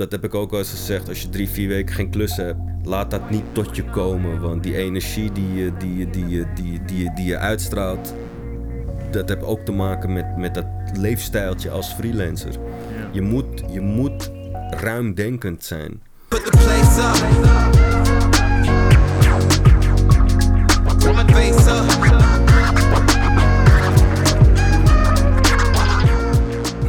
dat heb ik ook wel eens gezegd. Als je drie, vier weken geen klus hebt, laat dat niet tot je komen. Want die energie die je, die je, die je, die je, die je, die je uitstraalt, dat heeft ook te maken met, met dat leefstijltje als freelancer. Je, moet, je moet ruimdenkend zijn. Put the place up. Put my face up.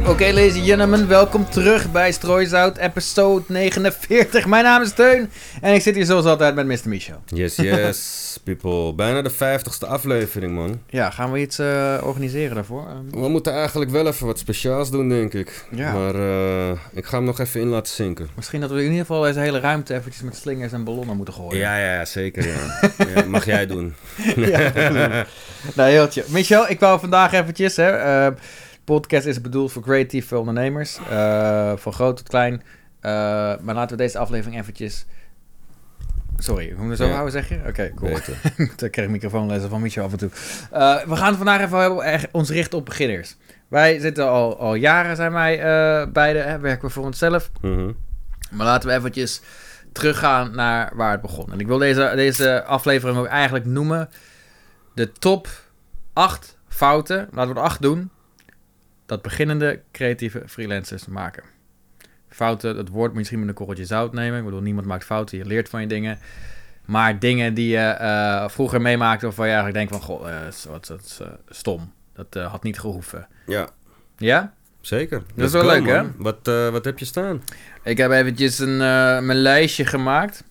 Oké, ladies and gentlemen, welkom terug bij Strooizout, episode 49. Mijn naam is Teun en ik zit hier zoals altijd met Mr. Michel. Yes, yes, people. Bijna de vijftigste aflevering, man. Ja, gaan we iets eh, organiseren daarvoor? Ehm, We moeten eigenlijk wel even wat speciaals doen, denk ik. Ja. Maar eh, ik ga hem nog even in laten zinken. misschien dat we in ieder geval deze hele ruimte eventjes met slingers en ballonnen moeten gooien. Ja, ja, ja, zeker, ja. ja. Mag jij doen. Nou, heel chill. Michel, ik wou vandaag eventjes, hè, eh, podcast is bedoeld voor creatieve ondernemers, eh, van groot tot klein. Eh, maar laten we deze aflevering eventjes... Sorry, hoe moet je zo Ja. houden, zeg je? Oké, cool. Beter. Dan krijg ik microfoonlessen van Michel af en toe. Eh, we gaan het vandaag even hebben, echt ons richten op beginners. Wij zitten al, al jaren, zijn wij beide, hè, werken we voor onszelf. Mhm. Maar laten we eventjes teruggaan naar waar het begon. En ik wil deze, deze aflevering ook eigenlijk noemen de top 8 fouten, laten we er 8 doen, dat beginnende creatieve freelancers maken. Fouten, dat woord moet je misschien met een korreltje zout nemen. Ik bedoel, niemand maakt fouten, je leert van je dingen. Maar dingen die je eh, vroeger meemaakte waarvan je eigenlijk denkt van, goh, eh, dat is wat, dat is, eh, stom. Dat had niet gehoeven. Ja, Ja? zeker. Dat is wel leuk, hè? Wat, wat heb je staan? Ik heb eventjes een, mijn lijstje gemaakt.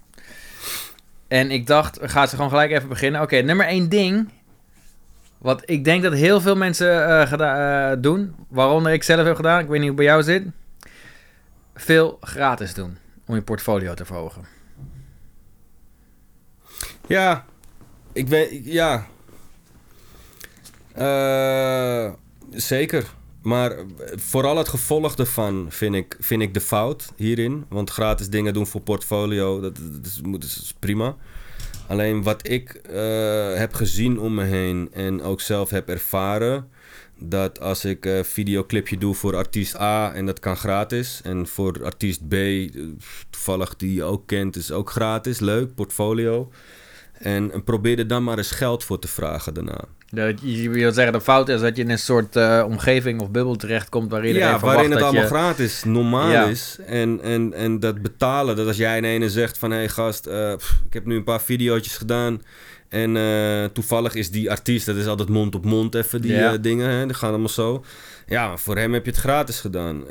En ik dacht, we gaan ze gewoon gelijk even beginnen. Oké, nummer één ding. Wat ik denk dat heel veel mensen eh, doen. Waaronder ik zelf heb gedaan. Ik weet niet hoe bij jou zit. Veel gratis doen. Om je portfolio te verhogen. Ja, ik weet, ja. Eh, zeker. Maar vooral het gevolg ervan vind ik, vind ik de fout hierin. Want gratis dingen doen voor portfolio, dat, is, dat is prima. Alleen wat ik eh, heb gezien om me heen en ook zelf heb ervaren... dat als ik een videoclipje doe voor artiest A en dat kan gratis... en voor artiest B, eh, toevallig die je ook kent, is ook gratis, leuk, portfolio... En, en probeer er dan maar eens geld voor te vragen daarna. Je wil zeggen, de fout is dat je in een soort eh, omgeving of bubbel terechtkomt waar iedereen ja, verwacht waarin het allemaal je... gratis normaal Ja. is. En, en, en dat betalen, dat als jij in ene zegt van... hé hey gast, eh, pff, ik heb nu een paar video's gedaan... en eh, toevallig is die artiest, dat is altijd mond op mond even, die Ja. dingen. Hè, die gaan allemaal zo. Ja, voor hem heb je het gratis gedaan.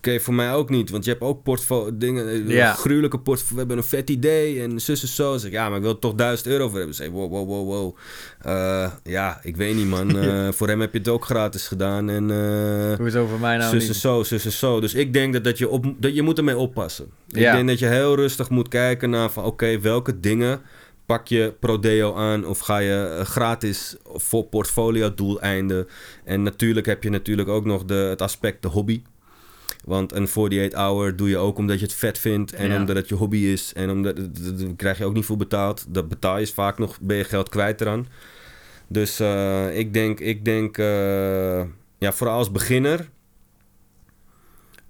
Oké, voor mij ook niet, want je hebt ook portfolio dingen, eh, Ja. gruwelijke portfolio. We hebben een vet idee en zus en zo. Zeg ik, ja, maar ik wil toch 1000 euro voor hebben. Zeg ik, wow, wow, wow, wow. Eh, ja, ik weet niet, man. Eh, voor hem heb je het ook gratis gedaan en... eh, Hoezo voor mij nou zus en zo, zus en zo. Dus ik denk dat, dat, je, op, dat je moet ermee oppassen. Ik Ja. denk dat je heel rustig moet kijken naar van... oké, welke dingen pak je Prodeo aan... of ga je gratis voor portfolio doeleinden. En natuurlijk heb je natuurlijk ook nog de, het aspect de hobby. Want een 48 hour doe je ook omdat je het vet vindt... en Ja. omdat het je hobby is. En omdat, daar krijg je ook niet voor betaald. Dat betaal je vaak nog, ben je geld kwijt eraan. Dus eh, ik denk, ik denk eh, ja, vooral als beginner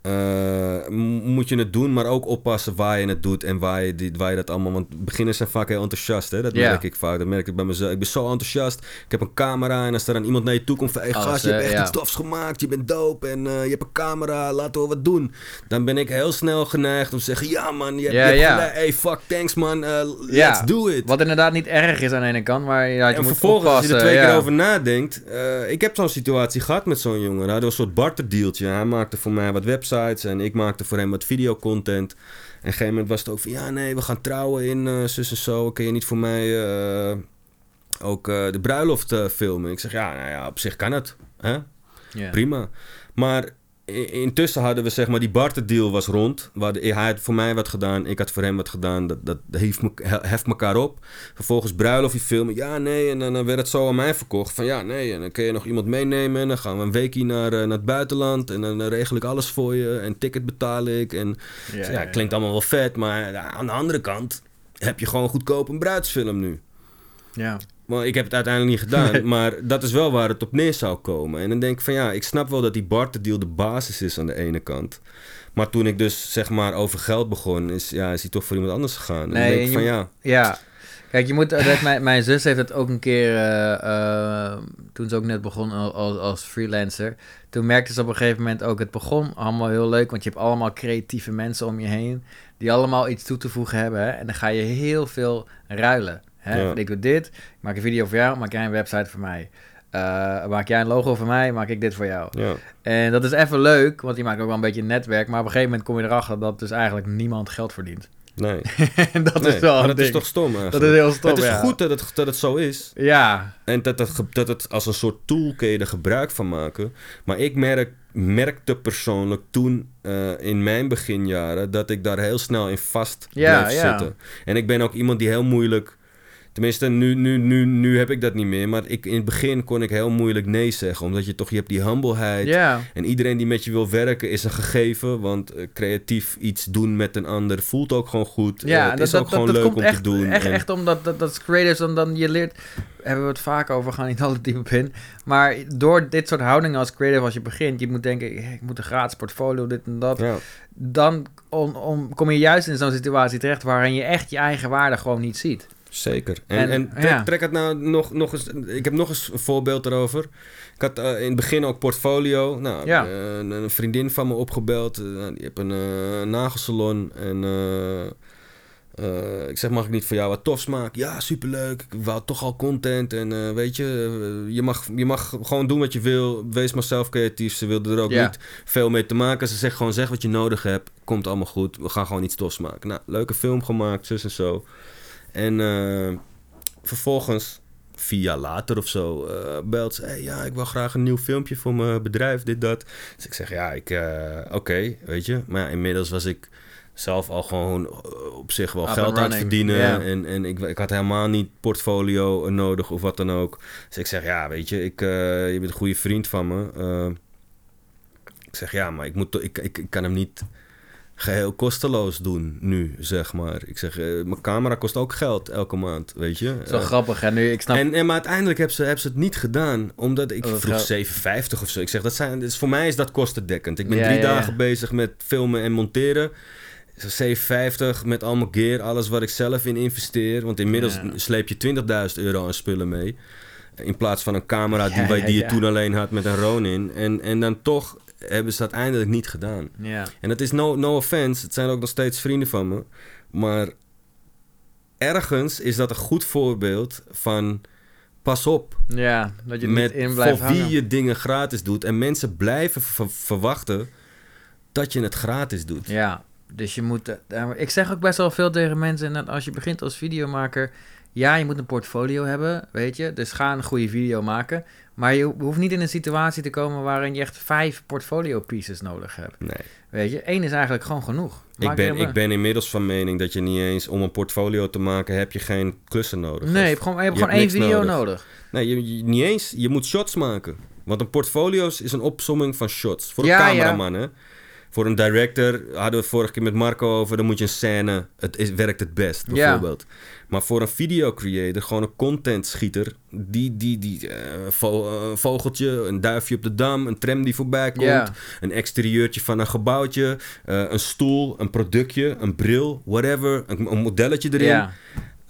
eh, moet je het doen, maar ook oppassen waar je het doet en waar je, die, waar je dat allemaal... Want beginners zijn vaak heel enthousiast, hè? dat merk ik vaak. Dat merk ik bij mezelf. Ik ben zo enthousiast. Ik heb een camera en als er dan iemand naar je toe komt van... Hey, gast, je hebt echt iets tofs gemaakt, je bent dope en eh, je hebt een camera, laten we wat doen. Dan ben ik heel snel geneigd om te zeggen... Ja man, je hebt, Ja, je hebt gelijk. Hey, fuck, thanks man, Ja. let's do it. Wat inderdaad niet erg is aan de ene kant, maar ja, je En moet vervolgens, als je er twee keer over nadenkt... eh, ik heb zo'n situatie gehad met zo'n jongen. Hij had een soort barterdealtje. Hij maakte voor mij wat websites en ik maakte voor hem wat videocontent. En op een gegeven moment was het ook van... Ja, nee, we gaan trouwen in eh zus en zo. Kun je niet voor mij eh, ook eh, de bruiloft filmen? Ik zeg, ja, nou ja, op zich kan het. Hè? Prima. Maar intussen hadden we zeg maar, die barterdeal was rond. Waar de- hij had voor mij wat gedaan, ik had voor hem wat gedaan. Dat, dat hief me, he- heft elkaar op. Vervolgens bruiloft filmen. Ja, nee. En dan werd het zo aan mij verkocht. Van ja, nee. En dan kun je nog iemand meenemen. En dan gaan we een weekje naar, eh, naar het buitenland. En dan regel ik alles voor je. En ticket betaal ik. En ja, ja, klinkt allemaal wel vet. Maar ja, aan de andere kant heb je gewoon goedkoop een bruidsfilm nu. Ja. Maar ik heb het uiteindelijk niet gedaan. Nee. Maar dat is wel waar het op neer zou komen. En dan denk ik van ja, ik snap wel dat die barterdeal de basis is aan de ene kant. Maar toen ik dus zeg maar over geld begon, is, ja, is hij toch voor iemand anders gegaan. En Nee, dan denk en ik van ja, Ja. Kijk, je moet, dat, mijn, mijn zus heeft het ook een keer, eh, eh, toen ze ook net begon al- als, als freelancer. Toen merkte ze op een gegeven moment ook, het begon allemaal heel leuk, want je hebt allemaal creatieve mensen om je heen, die allemaal iets toe te voegen hebben. Hè? En dan ga je heel veel ruilen. Hè? Ja. Ik doe dit, ik maak een video voor jou, maak jij een website voor mij. Eh, maak jij een logo voor mij, maak ik dit voor jou. ja, En dat is even leuk, want die maakt ook wel een beetje een netwerk. Maar op een gegeven moment kom je erachter dat dus eigenlijk niemand geld verdient. nee. dat nee. is wel maar dat is toch stom eigenlijk. Dat is heel stom, Het is ja. goed dat het, dat het zo is. Ja, En dat het, dat het als een soort tool kun je er gebruik van maken. Maar ik merk, merkte persoonlijk toen eh, in mijn beginjaren dat ik daar heel snel in vast Ja, bleef ja. zitten. En ik ben ook iemand die heel moeilijk. Tenminste, nu, nu, nu, nu heb ik dat niet meer. Maar ik, in het begin kon ik heel moeilijk nee zeggen. Omdat je toch, je hebt die humbleheid. En iedereen die met je wil werken is een gegeven. Want eh, creatief iets doen met een ander voelt ook gewoon goed. Ja, Eh, het dat, is ook dat, gewoon dat leuk komt om echt, te doen. Echt, En- echt omdat dat, dat is creatives, dan, dan je leert, hebben we het vaak over, gaan niet alle diep op in. Maar door dit soort houdingen als creative, als je begint, je moet denken, ik moet een gratis portfolio, dit en dat. Dan om, om, kom je juist in zo'n situatie terecht waarin je echt je eigen waarde gewoon niet ziet. Zeker. En, En, en, trek, het nou nog, nog eens. Ik heb nog eens een voorbeeld erover. Ik had eh, in het begin ook portfolio. Nou, Ja. eh, een, een vriendin van me opgebeld. eh, nou, die heeft een nagelsalon. En ik zeg, mag ik niet voor jou wat tofs maken? Ja, superleuk. Ik wou toch al content. En weet je, je, mag, je mag gewoon doen wat je wil. Wees maar zelf creatief. Ze wilde er ook Ja. niet veel mee te maken. Ze zegt gewoon, zeg wat je nodig hebt. Komt allemaal goed. We gaan gewoon iets tofs maken. Nou, leuke film gemaakt, zus en zo. En eh, vervolgens, vier jaar later of zo, eh, belt ze... Hey, ja, ik wil graag een nieuw filmpje voor mijn bedrijf, dit, dat. Dus ik zeg, ja, ik... eh, Oké, weet je. Maar ja, inmiddels was ik zelf al gewoon op zich wel Up geld aan verdienen. En, en ik, ik had helemaal niet portfolio nodig of wat dan ook. Dus ik zeg, ja, weet je, ik, je bent een goede vriend van me. Ik zeg, ja, maar ik, moet, ik, ik kan hem niet geheel kosteloos doen nu, zeg maar. Ik zeg, eh, mijn camera kost ook geld elke maand, weet je. Wel Eh, grappig. En nu, ik snap... en, en, maar uiteindelijk hebben ze, hebben ze het niet gedaan, omdat ik Oh, vroeg geld- 750 of zo. Ik zeg, dat zijn, dus voor mij is dat kostendekkend. Ik ben Ja, drie ja, ja. dagen bezig met filmen en monteren. Ik zeg, 750 met allemaal gear, alles wat ik zelf in investeer. Want inmiddels sleep je 20.000 euro aan spullen mee. In plaats van een camera die, bij die je toen alleen had met een Ronin. En, en dan toch hebben ze het uiteindelijk niet gedaan. ja. En het is no, no offense, het zijn ook nog steeds vrienden van me. Maar ergens is dat een goed voorbeeld van pas op ja, dat je met niet in blijft voor wie je dingen gratis doet. En mensen blijven ver- verwachten dat je het gratis doet. Ja, dus je moet... eh, ik zeg ook best wel veel tegen mensen, dat als je begint als videomaker... Ja, je moet een portfolio hebben, weet je. Dus ga een goede video maken. Maar je hoeft niet in een situatie te komen waarin je echt vijf portfolio pieces nodig hebt. Nee. Weet je, één is eigenlijk gewoon genoeg. Ik ben, ik ben inmiddels van mening dat je niet eens om een portfolio te maken heb je geen klussen nodig. Nee, je hebt gewoon, je hebt je gewoon hebt één video nodig. nodig. Nee, je, je- niet eens. Je moet shots maken. Want een portfolio is een opsomming van shots. Voor een Ja, ja. cameraman, hè. Voor een director hadden we het vorige keer met Marco over. Dan moet je een scène. Het is, werkt het best, Ja. Maar voor een video creator, gewoon een content schieter. Die, die, die eh, vo- eh, vogeltje, een duifje op de dam, een tram die voorbij komt. Een exterieurtje van een gebouwtje. eh, een stoel, een productje, een bril, whatever. Een, een modelletje erin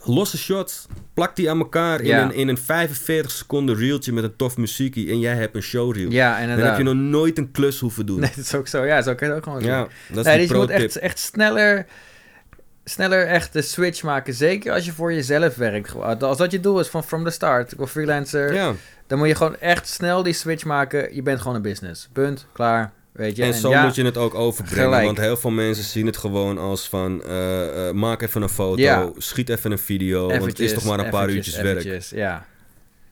losse shots. Plak die aan elkaar in, een, in een 45 seconden reeltje met een tof muziekje. En jij hebt een showreel. ja Dan heb je nog nooit een klus hoeven doen. Nee, dat is ook zo. Ja, zo kan je het ook gewoon doen. ja, dat is Nee, dus je moet echt, echt sneller, sneller echt de switch maken. Zeker als je voor jezelf werkt. Als dat je doel is van from the start, of freelancer, Ja, dan moet je gewoon echt snel die switch maken. Je bent gewoon een business. Punt. Klaar. Weet je. en zo ja, moet je het ook overbrengen. gelijk. Want heel veel mensen zien het gewoon als van... eh, eh, maak even een foto, Ja. schiet even een video. want het is toch maar een paar eventjes, uurtjes werk. Ja,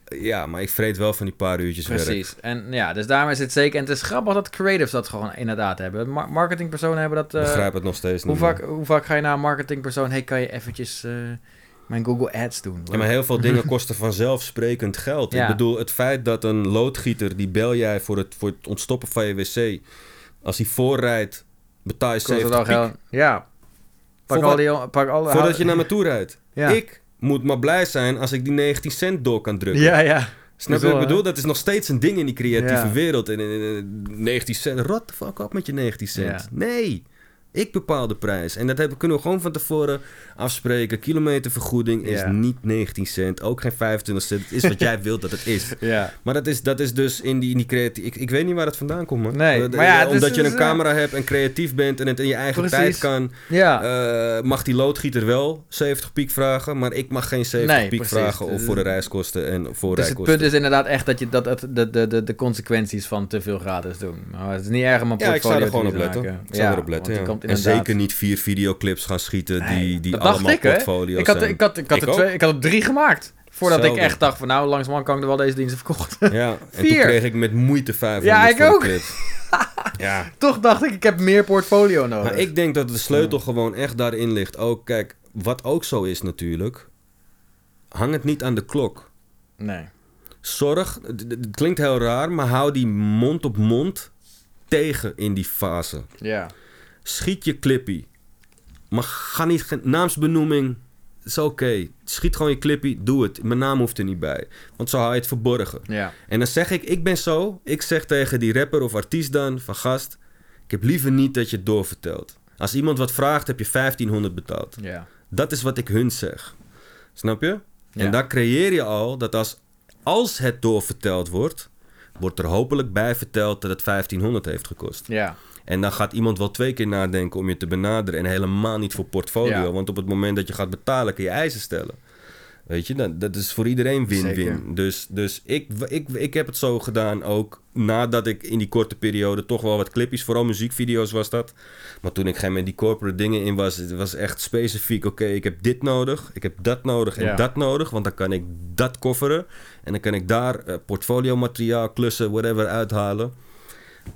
Ja, maar ik vreet wel van die paar uurtjes werk. precies. En ja, dus daarom is het zeker. En het is grappig dat creatives dat gewoon inderdaad hebben. Mar- marketingpersonen hebben dat... Ik eh, begrijp het nog steeds hoe, niet. vaak, hoe vaak ga je naar een marketingpersoon... Hey, kan je eventjes eh, mijn Google Ads doen? Ja, maar heel veel dingen kosten vanzelfsprekend geld. Ja. Ik bedoel, het feit dat een loodgieter, die bel jij voor het, voor het ontstoppen van je wc, als hij voorrijdt, betaal je Kost het 70 al piek. geld? Ja. Pak al die... Pak alle, Voordat je naar me toe rijdt. Ja. Ik moet maar blij zijn als ik die 19 cent door kan drukken. Ja, ja. Snap je wat ik bedoel? Dat is nog steeds een ding in die creatieve Ja. wereld. En, en, en, 19 cent, rot the fuck op met je 19 cent. Ja. Nee, ik bepaal de prijs. En dat hebben, kunnen we gewoon van tevoren afspreken. Kilometervergoeding is Ja. niet 19 cent, ook geen 25 cent. Het is wat jij wilt dat het is. Ja. Maar dat is, dat is dus in die, in die creatieve... Ik, ik weet niet waar het vandaan komt, man. Nee, Eh, maar ja, eh, het Omdat je het een camera hebt en creatief bent en het in je eigen Precies. tijd kan... Ja. eh, mag die loodgieter wel 70 piek vragen, maar ik mag geen 70 Nee, piek precies. vragen of voor de reiskosten en dus het voorrijkosten. punt is inderdaad echt dat je dat, dat de, de, de, de consequenties van te veel gratis doen. Maar het is niet erg om een Ja, ik zou portfolio er gewoon op te letten. Ik zou Ja, erop letten, ja. En zeker niet vier videoclips gaan schieten Nee, die, die allemaal ik, portfolio's Ik had, zijn. ik, had, ik, had Ik er twee, ik had er drie gemaakt. Voordat ik echt dacht van nou, langzamerhand kan ik er wel deze diensten verkocht. Ja, en toen Vier. kreeg ik met moeite 500 Ja, ik ook. ja, Toch dacht ik, ik heb meer portfolio nodig. maar ik denk dat de sleutel gewoon echt daarin ligt. Ook, kijk, wat ook zo is natuurlijk, hang het niet aan de klok. Nee. Zorg, het klinkt heel raar, maar hou die mond op mond tegen in die fase. Ja. Schiet je clippy. Maar ga niet, naamsbenoeming, is oké. Schiet gewoon je clippy, doe het. Mijn naam hoeft er niet bij. Want zo hou je het verborgen. Ja. En dan zeg ik, ik ben zo. Ik zeg tegen die rapper of artiest dan, van gast... Ik heb liever niet dat je het doorvertelt. Als iemand wat vraagt, heb je 1500 betaald. Ja. Dat is wat ik hun zeg. Snap je? Ja. En daar creëer je al dat als, als het doorverteld wordt... wordt er hopelijk bij verteld dat het 1500 heeft gekost. Ja. En dan gaat iemand wel twee keer nadenken om je te benaderen. En helemaal niet voor portfolio. Ja. Want op het moment dat je gaat betalen, kun je eisen stellen. Weet je, dat, dat is voor iedereen win-win. Dus, dus ik, ik, ik heb het zo gedaan ook nadat ik in die korte periode toch wel wat clipjes, vooral muziekvideo's was dat. Maar toen ik geen met die corporate dingen in was, het was echt specifiek. Oké, ik heb dit nodig, ik heb dat nodig en Ja. dat nodig. Want dan kan ik dat kofferen. En dan kan ik daar eh, portfolio materiaal, klussen, whatever uithalen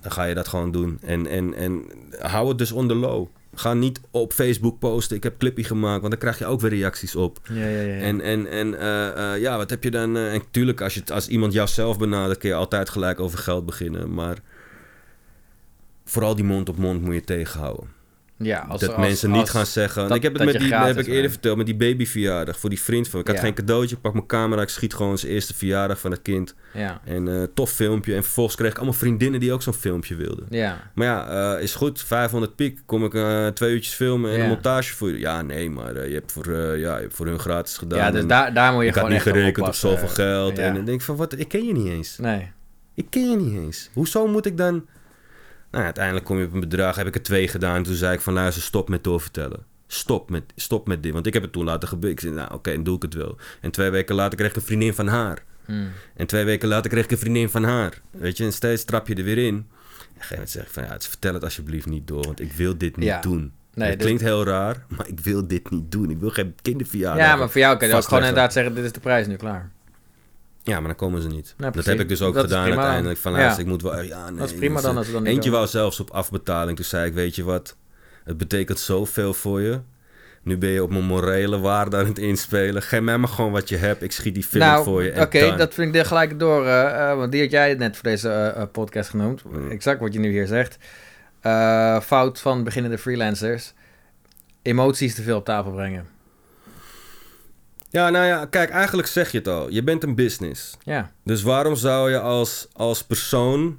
dan ga je dat gewoon doen. En, en, en hou het dus onder low. Ga niet op Facebook posten, ik heb clippy gemaakt, want dan krijg je ook weer reacties op. Ja, ja, ja. En, en, en eh, eh, ja, wat heb je dan? eh, en tuurlijk, als, je, als iemand jou zelf benadert, kun je altijd gelijk over geld beginnen. Maar vooral die mond op mond moet je tegenhouden. Ja, als, dat als- mensen niet gaan zeggen. dat- ik heb het met die, gratis heb ik eerder verteld, met die babyverjaardag voor die vriend van me. Ik had Ja. geen cadeautje, pak mijn camera, ik schiet gewoon zijn eerste verjaardag van het kind. Ja. En eh tof filmpje. En vervolgens kreeg ik allemaal vriendinnen die ook zo'n filmpje wilden. Ja. Maar ja, eh, is goed. 500 piek. Kom ik eh, twee uurtjes filmen en Ja. een montage voor je. Ja, nee, maar je, hebt voor, ja, je hebt voor hun gratis gedaan. Ja, dus daar, daar moet je ik had gewoon niet echt gerekend op zoveel geld. En dan denk ik van, wat? Ik ken je niet eens. Nee. Ik ken je niet eens. Hoezo moet ik dan... Nou, uiteindelijk kom je op een bedrag. Heb ik er twee gedaan. Toen zei ik van, luister, stop met doorvertellen. Stop met, stop met dit. Want ik heb het toen laten gebeuren. Ik zei, nou, oké, dan doe ik het wel. En twee weken later kreeg ik een vriendin van haar. Hmm. En twee weken later kreeg ik een vriendin van haar. Weet je, en steeds trap je er weer in. En op een gegeven moment zeg ik van, ja, het- vertel het alsjeblieft niet door, want ik wil dit niet Ja. doen. Nee, het dus- klinkt heel raar, maar ik wil dit niet doen. Ik wil geen kinderverjaardag. Ja, maar voor jou kan je ook gewoon inderdaad zeggen, dit is de prijs nu klaar. Ja, maar dan komen ze niet. Ja, dat heb ik dus ook Dat gedaan uiteindelijk. Van, Ja. luister, ik moet wel... Ja, nee, Dat is prima dus, dan eh, als dan Eentje wou zelfs op afbetaling. Toen zei ik, weet je wat? Het betekent zoveel voor je. Nu ben je op mijn morele waarde aan het inspelen. Geef mij maar gewoon wat je hebt. Ik schiet die film nou, voor je. oké, dat vind ik er gelijk door. eh, want die had jij net voor deze podcast genoemd. Mm. Exact wat je nu hier zegt. Fout van beginnende freelancers. Emoties te veel op tafel brengen. Ja, nou ja, kijk, eigenlijk zeg je het al. Je bent een business. Ja, Dus waarom zou je als, als persoon...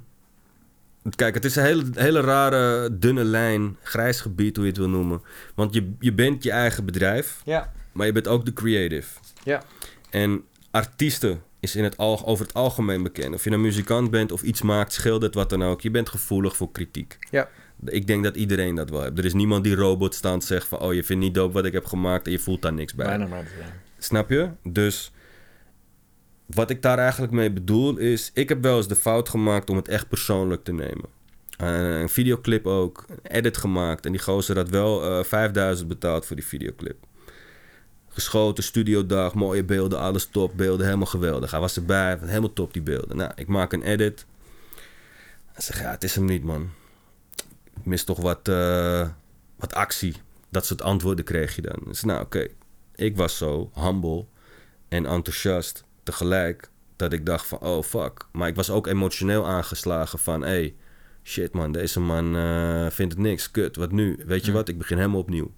Kijk, het is een hele, hele rare, dunne lijn, grijs gebied, hoe je het wil noemen. Want je, je bent je eigen bedrijf, ja, maar je bent ook de creative. ja. En artiesten is in het al, over het algemeen bekend. Of je een muzikant bent of iets maakt, schildert, wat dan ook. Je bent gevoelig voor kritiek. Ja. Ik denk dat iedereen dat wel heeft. Er is niemand die robotstaand zegt van... oh, je vindt niet dope wat ik heb gemaakt en je voelt daar niks bij. Bijna maar. Ja. Snap je? Dus wat ik daar eigenlijk mee bedoel is... ik heb wel eens de fout gemaakt om het echt persoonlijk te nemen. Eh, een videoclip ook, een edit gemaakt... en die gozer had wel eh 5000 betaald voor die videoclip. Geschoten, studiodag, mooie beelden, alles top, beelden helemaal geweldig. Hij was erbij, helemaal top die beelden. Nou, ik maak een edit. Hij zegt, ja, het is hem niet, man. Ik mis toch wat, eh, wat actie. Dat soort antwoorden kreeg je dan. Dus nou, oké. Ik was zo humble en enthousiast tegelijk dat ik dacht van, oh fuck. Maar ik was ook emotioneel aangeslagen van, hey, shit man, deze man eh, vindt het niks, kut, wat nu? Weet je wat, ik begin helemaal opnieuw.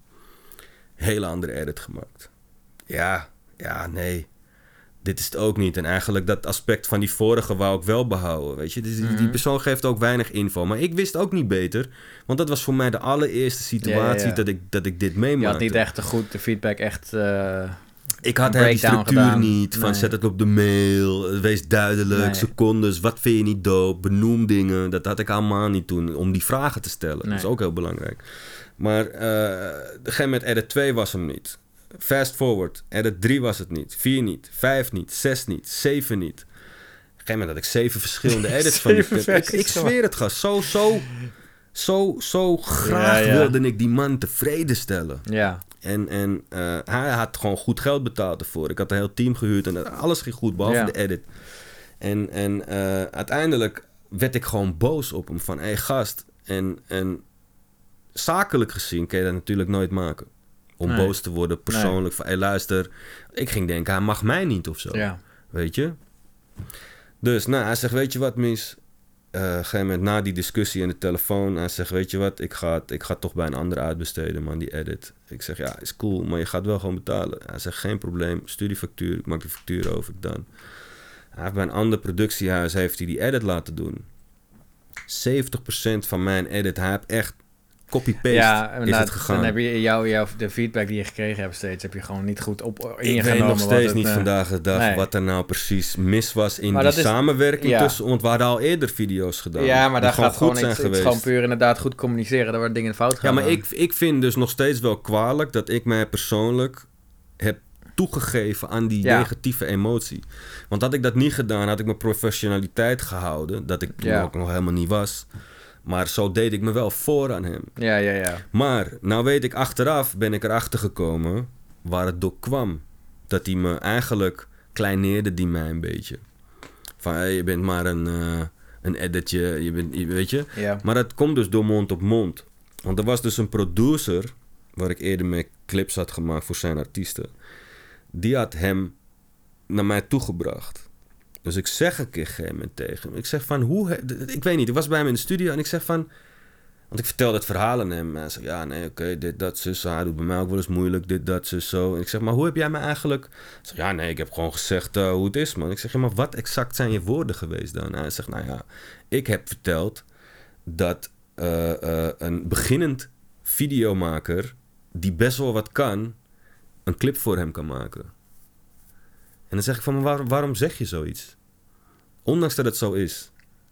Hele andere edit gemaakt. Ja, ja, nee, dit is het ook niet. En eigenlijk dat aspect van die vorige wou ik wel behouden, weet je. Dus die, die Mhm. persoon geeft ook weinig info. Maar ik wist ook niet beter, want dat was voor mij de allereerste situatie Ja, ja, ja. Dat, ik, dat ik dit Je meemaakte. had niet echt de goed de feedback echt... eh, Ik had die structuur gedaan. niet. Van Nee. zet het op de mail. Wees duidelijk. Nee. Secondes. Wat vind je niet dope? Benoem dingen. Dat had ik allemaal niet toen. Om die vragen te stellen. Dat is ook heel belangrijk. Maar een gegeven moment edit 2 was hem niet. Fast forward. Edit 3 was het niet. 4 niet. 5 niet. 6 niet. 7 niet. Op een gegeven moment had ik zeven verschillende edits van die clip. Ik, ik zweer het, gast. Zo, zo, zo, zo graag Ja, ja. wilde ik die man tevreden stellen. ja, En, en eh, hij had gewoon goed geld betaald ervoor. Ik had een heel team gehuurd en alles ging goed, behalve Ja. de edit. En, en eh, uiteindelijk werd ik gewoon boos op hem. Van, hé hey, gast. En, en zakelijk gezien kun je dat natuurlijk nooit maken. Om Nee. boos te worden, persoonlijk. Van, hey, luister. Ik ging denken, hij mag mij niet of zo. ja. Weet je? Dus, nou, hij zegt, weet je wat, mis? Gegeven moment na die discussie in de telefoon, hij zegt, weet je wat, ik ga, het, ik ga het toch bij een ander uitbesteden, man, die edit. Ik zeg, ja, is cool, maar je gaat wel gewoon betalen. Hij zegt, geen probleem, stuur die factuur, ik maak die factuur over, dan. Hij heeft bij een ander productiehuis, heeft hij die edit laten doen. 70% van mijn edit, hij heeft echt copy-paste ja, is het gegaan. Dan heb je jou, jou, de feedback die je gekregen hebt steeds, heb je gewoon niet goed op Ik ingenomen. weet nog steeds het, niet eh, vandaag de dag nee. wat er nou precies mis was in Maar die dat is- samenwerking ja. tussen... Want we hadden al eerder video's gedaan. Ja, maar daar gaat gewoon goed zijn iets, het gewoon puur inderdaad goed communiceren. Daar waar dingen fout gaan. Ja, maar ik, ik vind dus nog steeds wel kwalijk dat ik mij persoonlijk heb toegegeven aan die Ja. negatieve emotie. Want had ik dat niet gedaan, had ik mijn professionaliteit gehouden. Dat ik toen Ja. ook nog helemaal niet was. Maar zo deed ik me wel voor aan hem. Ja, ja, ja. Maar nou weet ik achteraf, ben ik erachter gekomen waar het door kwam. Dat hij me eigenlijk kleineerde die mij een beetje. Van, je bent maar een, eh een editje, je bent, je- weet je. ja. Maar dat komt dus door mond op mond. Want er was dus een producer, waar ik eerder mee clips had gemaakt voor zijn artiesten. Die had hem naar mij toegebracht. Dus ik zeg een keer op een gegeven tegen hem. Ik zeg van, hoe... Ik weet niet, ik was bij hem in de studio en ik zeg van... Want ik vertelde het verhaal aan hem. En hij zegt, ja, nee, oké, dit, dat, zus. Hij doet bij mij ook wel eens moeilijk, dit, dat, zus, zo. En ik zeg, maar hoe heb jij me eigenlijk... Zeg, ja, nee, ik heb gewoon gezegd eh, hoe het is, man. Ik zeg, ja, maar wat exact zijn je woorden geweest dan? Hij zegt, nou ja, ik heb verteld dat eh, eh, een beginnend videomaker... die best wel wat kan, een clip voor hem kan maken. En dan zeg ik van, maar waar- waarom zeg je zoiets? Ondanks dat het zo is.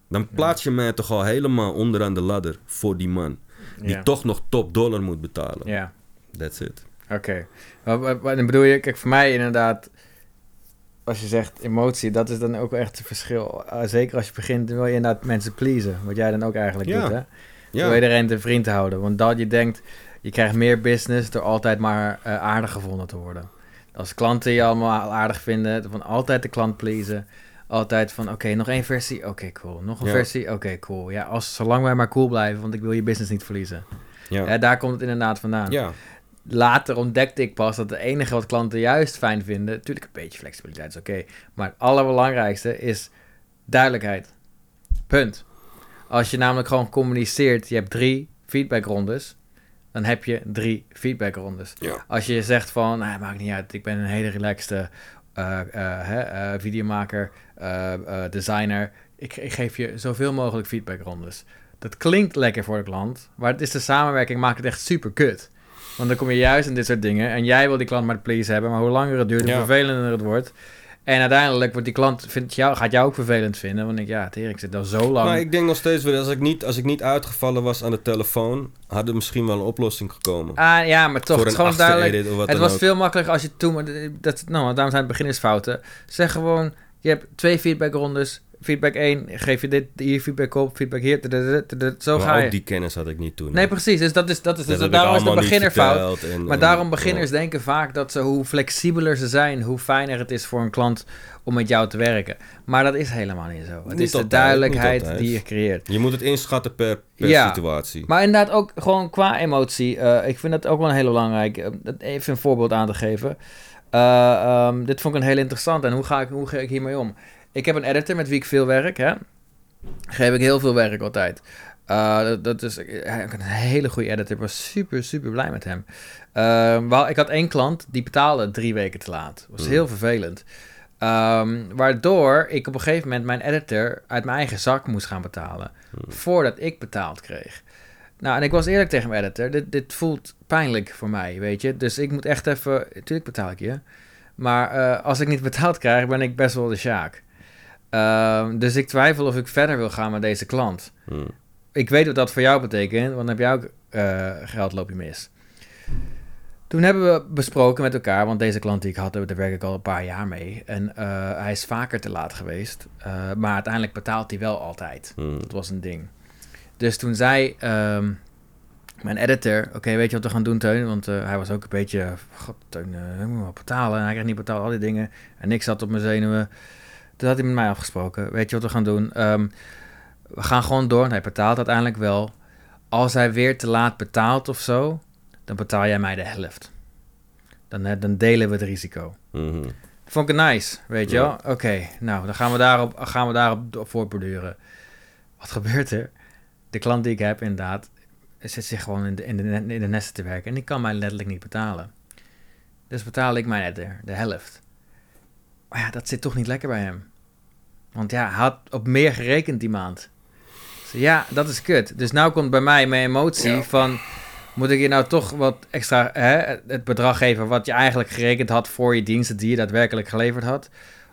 Dan plaats je mij toch al helemaal onderaan de ladder voor die man. Die toch nog top dollar moet betalen. Ja, That's it. oké. Wat dan bedoel je, kijk, voor mij inderdaad, als je zegt emotie, dat is dan ook echt het verschil. Uh, zeker als je begint, wil je inderdaad mensen pleasen. Wat jij dan ook eigenlijk Ja. doet, hè? Ja, Wil iedereen te vriend houden. Want dat je denkt, je krijgt meer business door altijd maar eh, aardig gevonden te worden. Als klanten je allemaal aardig vinden, van altijd de klant pleasen. Altijd van, oké, nog één versie, oké, cool. Nog een Ja. versie, oké, cool. Ja, als, zolang wij maar cool blijven, want ik wil je business niet verliezen. ja. Ja, daar komt het inderdaad vandaan. ja. Later ontdekte ik pas dat het enige wat klanten juist fijn vinden, natuurlijk een beetje flexibiliteit is oké, maar het allerbelangrijkste is duidelijkheid. Punt. Als je namelijk gewoon communiceert, je hebt drie feedbackrondes, dan heb je drie feedbackrondes. Ja. Als je zegt van, nou, maakt niet uit, ik ben een hele relaxte hè, eh, videomaker, designer, ik, ik geef je zoveel mogelijk feedbackrondes. Dat klinkt lekker voor de klant, maar het is de samenwerking maakt het echt super kut. Want dan kom je juist in dit soort dingen en jij wil die klant maar please hebben, maar hoe langer het duurt, hoe Ja. vervelender het wordt. En uiteindelijk wordt die klant, vindt jou, gaat jou ook vervelend vinden, want ik, ja, tering, ik zit al zo lang. Maar ik denk nog steeds weer, als ik, niet, als ik niet uitgevallen was aan de telefoon, had er misschien wel een oplossing gekomen. Ah ja, maar toch, het is gewoon duidelijk. Het was ook. veel makkelijker als je toen, dat, nou, daarom zijn het beginnersfouten. Zeg gewoon, je hebt twee feedbackrondes. Feedback 1, geef je dit, hier feedback op, feedback hier, zo maar ga je. ook die kennis had ik niet toen. Nee, precies, dus dat is, dat is, Dat dus daarom is de beginnerfout. en- Maar en- daarom beginners denken vaak dat ze, hoe flexibeler ze zijn, hoe fijner het is voor een klant om met jou te werken. Maar dat is helemaal niet zo. Het Niet is de altijd, duidelijkheid die je creëert. Je moet het inschatten per, per Ja. situatie. Maar inderdaad ook gewoon qua emotie. eh, ik vind dat ook wel een hele belangrijk. dat even een voorbeeld aan te geven. Eh, ehm, dit vond ik een heel interessant. En hoe ga, ik, hoe ga ik hiermee om? Ik heb een editor met wie ik veel werk. Hè? Geef ik heel veel werk altijd. Eh, dat, dat is een hele goede editor. Ik was super, super blij met hem. Wel, ik had één klant die betaalde drie weken te laat. Dat was Hmm. heel vervelend. Ehm, waardoor ik op een gegeven moment mijn editor uit mijn eigen zak moest gaan betalen. Voordat ik betaald kreeg. Nou, en ik was eerlijk tegen mijn editor. Dit, dit voelt pijnlijk voor mij, weet je. Dus ik moet echt even... Tuurlijk betaal ik je. Maar eh, als ik niet betaald krijg, ben ik best wel de sjaak. Ehm, dus ik twijfel of ik verder wil gaan met deze klant. Hmm. Ik weet wat dat voor jou betekent, want dan heb jij ook eh, geld loop je mis. Toen hebben we besproken met elkaar, want deze klant die ik had, daar werk ik al een paar jaar mee. En eh, hij is vaker te laat geweest, maar uiteindelijk betaalt hij wel altijd. Hmm. Dat was een ding. Dus toen zei ehm, mijn editor, oké, weet je wat we gaan doen, Teun? Want eh, hij was ook een beetje, god, Teun, eh, ik moet betalen. En hij kreeg niet betaald, al die dingen. En ik zat op mijn zenuwen. Toen had hij met mij afgesproken, weet je wat we gaan doen? Ehm, we gaan gewoon door. En hij betaalt uiteindelijk wel. Als hij weer te laat betaalt of zo, dan betaal jij mij de helft. Dan, eh, dan delen we het risico. Mhm. Vond ik nice, weet je Ja. wel? Oké, nou, dan gaan we daarop, gaan we daarop voortborduren. Wat gebeurt er? De klant die ik heb, inderdaad, zit zich gewoon in de, in de, in de nesten te werken. En die kan mij letterlijk niet betalen. Dus betaal ik mij net de, de helft. Maar ja, dat zit toch niet lekker bij hem. Want ja, hij had op meer gerekend die maand. Dus ja, dat is kut. Dus nou komt bij mij mijn emotie Ja. van... Moet ik je nou toch wat extra... Hè, het bedrag geven wat je eigenlijk gerekend had... voor je diensten die je daadwerkelijk geleverd had?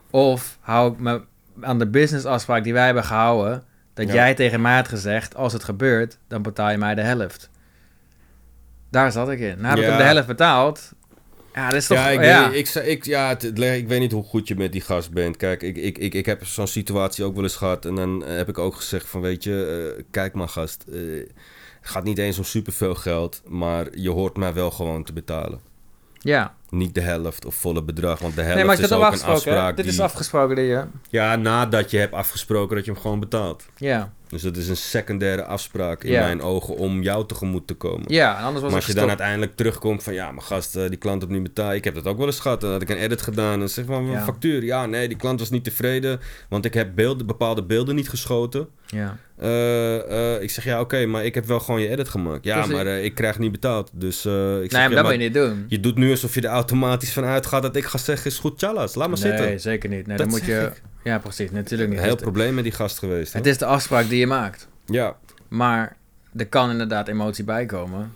Of hou ik me aan de businessafspraak die wij hebben gehouden... dat Ja. jij tegen mij had gezegd... als het gebeurt, dan betaal je mij de helft. Daar zat ik in. Nou ik Ja. hem de helft betaald. Ja, dat is toch... Ja, ik, ja. Weet, ik, ik, ja het, ik weet niet hoe goed je met die gast bent. Kijk, ik, ik, ik, ik heb zo'n situatie ook wel eens gehad. En dan eh, heb ik ook gezegd van, weet je, eh, kijk maar gast. eh, het gaat niet eens om superveel geld. Maar je hoort mij wel gewoon te betalen. Ja. Niet de helft of volle bedrag. Want de helft Nee, maar is heb ook een hè? afspraak Dit die... is afgesproken, die, ja. Ja, nadat je hebt afgesproken dat je hem gewoon betaalt. Ja. Dus dat is een secundaire afspraak in Ja. mijn ogen om jou tegemoet te komen. Ja, en anders was Maar als je dan uiteindelijk terugkomt van ja, mijn gast, eh, die klant heeft niet betaald. Ik heb dat ook wel eens gehad. Dan had ik een edit gedaan en zeg mijn Ja. factuur. Ja, nee, die klant was niet tevreden, want ik heb beelden, bepaalde beelden niet geschoten. Ja. Eh, eh, ik zeg ja, oké, maar ik heb wel gewoon je edit gemaakt. Ja, Precies. maar eh, ik krijg niet betaald. Dus ik Nee, zeg maar ja, dat maar moet je niet doen. je doet nu alsof je er automatisch van uitgaat dat ik ga zeggen is goed, tjallas, laat maar nee, zitten. zeker niet. Nee, Dat dan moet je... ik. Ja, precies. Natuurlijk Een niet. heel Het- probleem met die gast geweest. Het hoor. is de afspraak die je maakt. Ja, Maar er kan inderdaad emotie bij komen.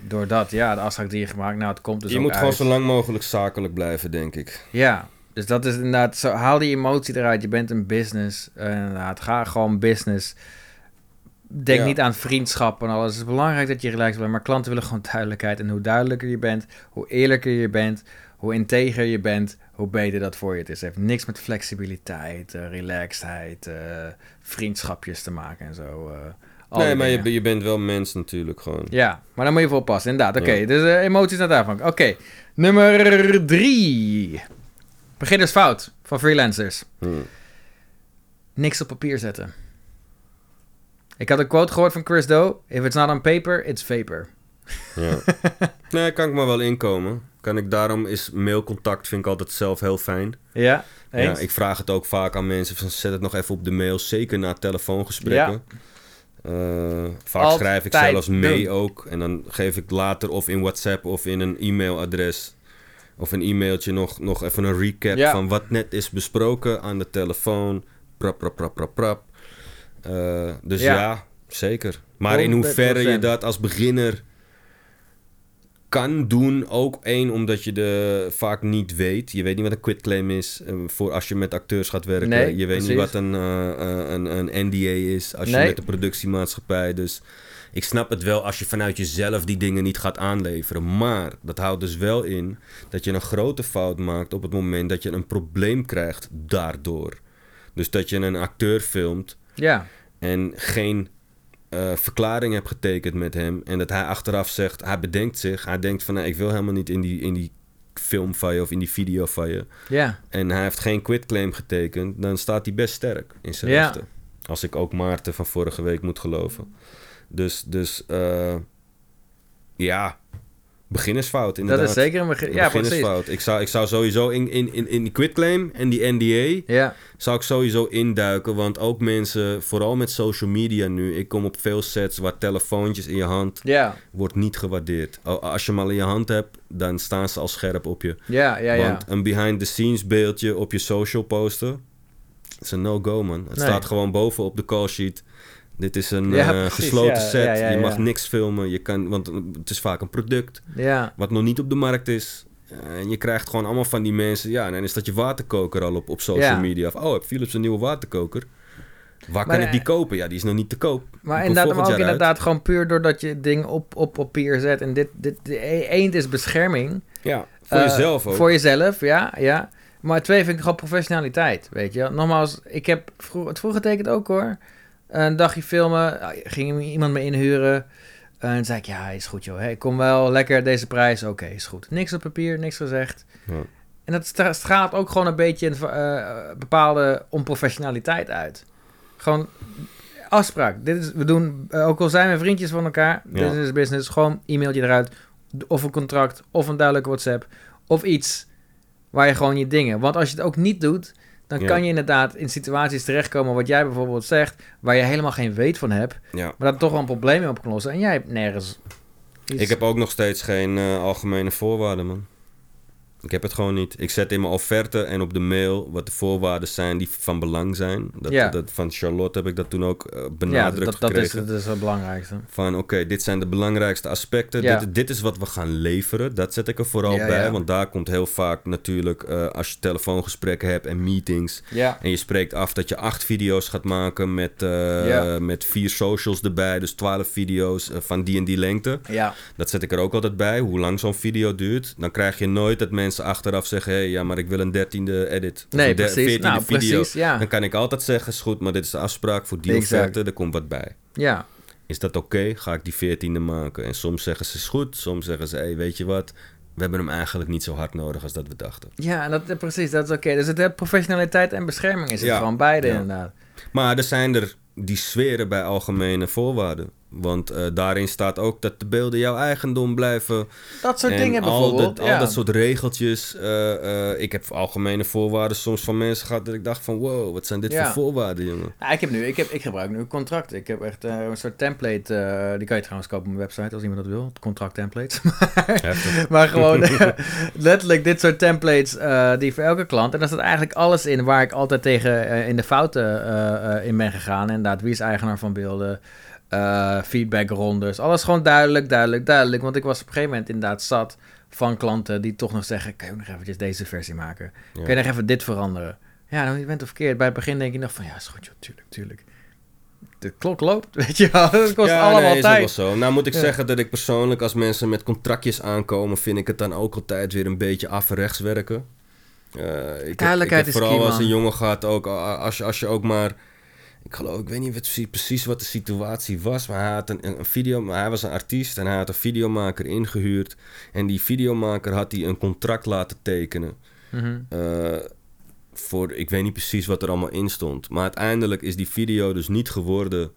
Doordat, ja, de afspraak die je gemaakt, nou, het komt dus je moet gewoon zo lang mogelijk zakelijk blijven, denk ik. Ja, dus dat is inderdaad zo. Haal die emotie eruit. Je bent een business. Eh, inderdaad, ga gewoon business. Denk Ja. niet aan vriendschap en alles. Het is belangrijk dat je relaxed bent, maar klanten willen gewoon duidelijkheid. En hoe duidelijker je bent, hoe eerlijker je bent, hoe integer je bent, hoe beter dat voor je het is. Het heeft niks met flexibiliteit, eh, relaxedheid, eh, vriendschapjes te maken en zo. nee, maar je, je bent wel mens natuurlijk gewoon. Ja, maar dan moet je voor oppassen, inderdaad. Oké, Ja. dus emoties naar daarvan. Oké, nummer drie. Beginners fout van freelancers. Hm. Niks op papier zetten. Ik had een quote gehoord van Chris Doe. If it's not on paper, it's vapor. Ja. nee, kan ik maar wel inkomen. Kan ik daarom is mailcontact vind ik altijd zelf heel fijn. Ja, Ja, ik vraag het ook vaak aan mensen van zet het nog even op de mail, zeker na telefoongesprekken. Eh, vaak Altijd schrijf ik zelfs mee doen. ook en dan geef ik later of in WhatsApp of in een e-mailadres of een e-mailtje nog, nog even een recap Ja. van wat net is besproken aan de telefoon. Prap, prap, prap, prap, prap. Eh, dus Ja. ja. zeker. Maar in 100%. hoeverre je dat als beginner kan doen. Ook één, omdat je de vaak niet weet. Je weet niet wat een quitclaim is eh, voor als je met acteurs gaat werken. Nee, je weet precies. niet wat een, eh, een, een NDA is als je met de productiemaatschappij. Dus ik snap het wel als je vanuit jezelf die dingen niet gaat aanleveren. Maar dat houdt dus wel in dat je een grote fout maakt op het moment dat je een probleem krijgt daardoor. Dus dat je een acteur filmt Ja, en geen eh, verklaring hebt getekend met hem. En dat hij achteraf zegt, hij bedenkt zich. Hij denkt van, nee, ik wil helemaal niet in die, in die film van je of in die video van je. ja, En hij heeft geen quitclaim getekend. Dan staat hij best sterk in zijn Ja. rechten. Als ik ook Maarten van vorige week moet geloven. Dus, dus eh, ja, beginnersfout inderdaad. Dat is zeker een begin. Ja, precies. beginnersfout. Ik zou, ik zou sowieso in, in, in, in die quitclaim en die NDA... Ja, zou ik sowieso induiken. Want ook mensen, vooral met social media nu... Ik kom op veel sets waar telefoontjes in je hand... ja, wordt niet gewaardeerd. Als je hem al in je hand hebt, dan staan ze al scherp op je. ja, ja. ja. Want een behind-the-scenes beeldje op je social posten... is een no-go, man. Het Nee. staat gewoon boven op de call sheet... Dit is een Ja, eh, gesloten ja, set. ja, je mag niks filmen. Je kan, want het is vaak een product wat nog niet op de markt is. En je krijgt gewoon allemaal van die mensen... Ja, en dan is dat je waterkoker al op, op social media. Of, oh, heb Philips een nieuwe waterkoker? Waar Maar, kan ik die kopen? Ja, die is nog niet te koop. Maar inderdaad, maar ook uit. inderdaad gewoon puur doordat je ding op, op papier zet. En dit, dit, de e- eend is bescherming. Ja, voor Eh, jezelf ook. Voor jezelf, ja, ja. Maar twee vind ik gewoon professionaliteit, weet je. Nogmaals, ik heb vro het vroeger getekend ook hoor. Een dagje filmen, ah, ging iemand me inhuren. En zei ik, ja, is goed joh. Hey, kom wel, lekker deze prijs. Oké, is goed. Niks op papier, niks gezegd. Ja. En dat stra- straalt ook gewoon een beetje een eh, bepaalde onprofessionaliteit uit. Gewoon afspraak. Dit is, we doen, eh, ook al zijn we vriendjes van elkaar, Ja. business is business, gewoon e-mailtje eruit. Of een contract, of een duidelijke WhatsApp, of iets waar je gewoon je dingen. Want als je het ook niet doet, dan Ja. kan je inderdaad in situaties terechtkomen, wat jij bijvoorbeeld zegt, waar je helemaal geen weet van hebt, Ja. maar dat toch wel een probleem mee oplossen. En jij hebt nergens. iets- Ik heb ook nog steeds geen eh, algemene voorwaarden, man. Ik heb het gewoon niet. Ik zet in mijn offerte en op de mail wat de voorwaarden zijn die van belang zijn. Dat, Ja. dat, van Charlotte heb ik dat toen ook eh, ja, benadrukt dat, dat, is, gekregen. dat is het belangrijkste. Van oké, dit zijn de belangrijkste aspecten. Ja. Dit, dit is wat we gaan leveren. Dat zet ik er vooral Ja, bij. ja. Want daar komt heel vaak natuurlijk, eh, als je telefoongesprekken hebt en meetings. Ja, En je spreekt af dat je acht video's gaat maken met, eh, Ja. met vier socials erbij. Dus twaalf video's van die en die lengte. ja, Dat zet ik er ook altijd bij, hoe lang zo'n video duurt. Dan krijg je nooit dat mensen achteraf zeggen... hé, hey, ja, maar ik wil een dertiende edit. Of nee, een precies. Nou, video. precies, ja. Dan kan ik altijd zeggen, is goed, maar dit is de afspraak voor die Exact. Er komt wat bij. Ja, Is dat oké? Ga ik die veertiende maken? En soms zeggen ze, is goed. Soms zeggen ze, hé, hey, weet je wat? We hebben hem eigenlijk niet zo hard nodig als dat we dachten. Ja, dat, eh, precies, dat is oké. Dus het professionaliteit en bescherming is het Ja, gewoon beide ja. inderdaad. Maar er zijn er die zweren bij algemene voorwaarden. Want eh, daarin staat ook dat de beelden jouw eigendom blijven. Dat soort en dingen al bijvoorbeeld. dat, ja. al dat soort regeltjes. eh, eh, ik heb algemene voorwaarden soms van mensen gehad dat ik dacht van... wow, wat zijn dit Ja. voor voorwaarden, jongen? Ja, ik, heb nu, ik, heb, ik gebruik nu een contract. Ik heb echt een soort template. die kan je trouwens kopen op mijn website als iemand dat wil. Contract templates. Maar gewoon letterlijk dit soort templates die voor elke klant. En daar staat eigenlijk alles in waar ik altijd tegen in de fouten in ben gegaan. Inderdaad, wie is eigenaar van beelden? Eh feedbackrondes. Alles gewoon duidelijk, duidelijk, duidelijk. Want ik was op een gegeven moment inderdaad zat van klanten die toch nog zeggen... kan je nog eventjes deze versie maken? Ja. Kun je nog even dit veranderen? Ja, dan je bent het verkeerd. Bij het begin denk je nog van... ja, is goed joh, tuurlijk, tuurlijk. De klok loopt, weet je wel. Het kost ja, allemaal nee, is tijd. wel zo. Nou moet ik Ja. zeggen dat ik persoonlijk als mensen met contractjes aankomen... vind ik het dan ook altijd weer een beetje af en rechts werken. Eh, ik, heb, ik is vooral key, als een jongen gaat ook... Als je, als je ook maar... Ik geloof, ik weet niet wat, precies- wat de situatie was, maar hij had een, een video, maar hij was een artiest en hij had een videomaker ingehuurd. En die videomaker had hij een contract laten tekenen. Mhm. Eh, voor, ik weet niet precies wat er allemaal in stond. Maar uiteindelijk is die video dus niet geworden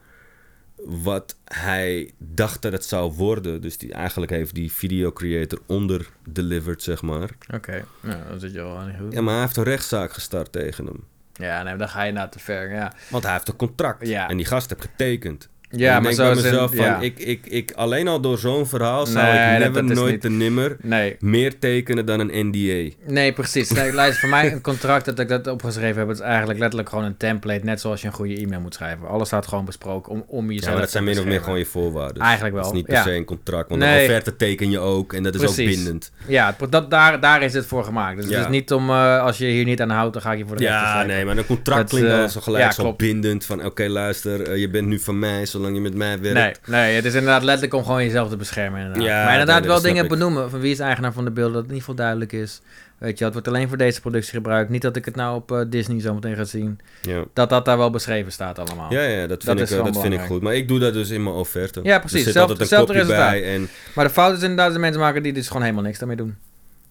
wat hij dacht dat het zou worden. Dus die, eigenlijk heeft die video creator onder-delivered, zeg maar. Oké, nou, dan zit je al niet goed. Ja, maar hij heeft een rechtszaak gestart tegen hem. Ja, nee, dan ga je naar te ver, ja. Want hij heeft een contract. Ja. En die gast heeft getekend. Ja, maar zo mezelf van, ja. ik, ik, ik, alleen al door zo'n verhaal zou Nee, ik never, dat nooit niet- te nimmer Nee, meer tekenen dan een NDA. nee, precies. Nee, luister, voor mij een contract dat ik dat opgeschreven heb, het is eigenlijk letterlijk gewoon een template, net zoals je een goede e-mail moet schrijven. Alles staat gewoon besproken om, om jezelf Ja, maar dat zijn min of meer gewoon je voorwaarden. Eigenlijk wel, Het is niet per ja. se een contract, want Nee. een offerte teken je ook en dat is ook bindend. Ja, dat, daar, daar is het voor gemaakt. Dus Ja. het is niet om, eh, als je hier niet aan houdt, dan ga ik je voor de Ja, nee, maar een contract Dat, klinkt eh, al zo gelijk zo bindend van oké, luister, eh, je bent nu van mij zolang je met mij werkt. Nee, nee, het is inderdaad letterlijk om gewoon jezelf te beschermen. Inderdaad. Ja, maar inderdaad nee, wel dat dingen benoemen van wie is eigenaar van de beelden, dat het ieder geval duidelijk is. Weet je, het wordt alleen voor deze productie gebruikt. Niet dat ik het nou op eh, Disney zo meteen ga zien. Ja. Dat dat daar wel beschreven staat allemaal. Ja, ja, dat Dat vind, is ik, eh, dat vind ik goed. Maar ik doe dat dus in mijn offerte. Ja, precies. Er zit altijd een kopje resultaat. bij. En, Maar de fout is inderdaad dat de mensen maken die dus gewoon helemaal niks daarmee doen.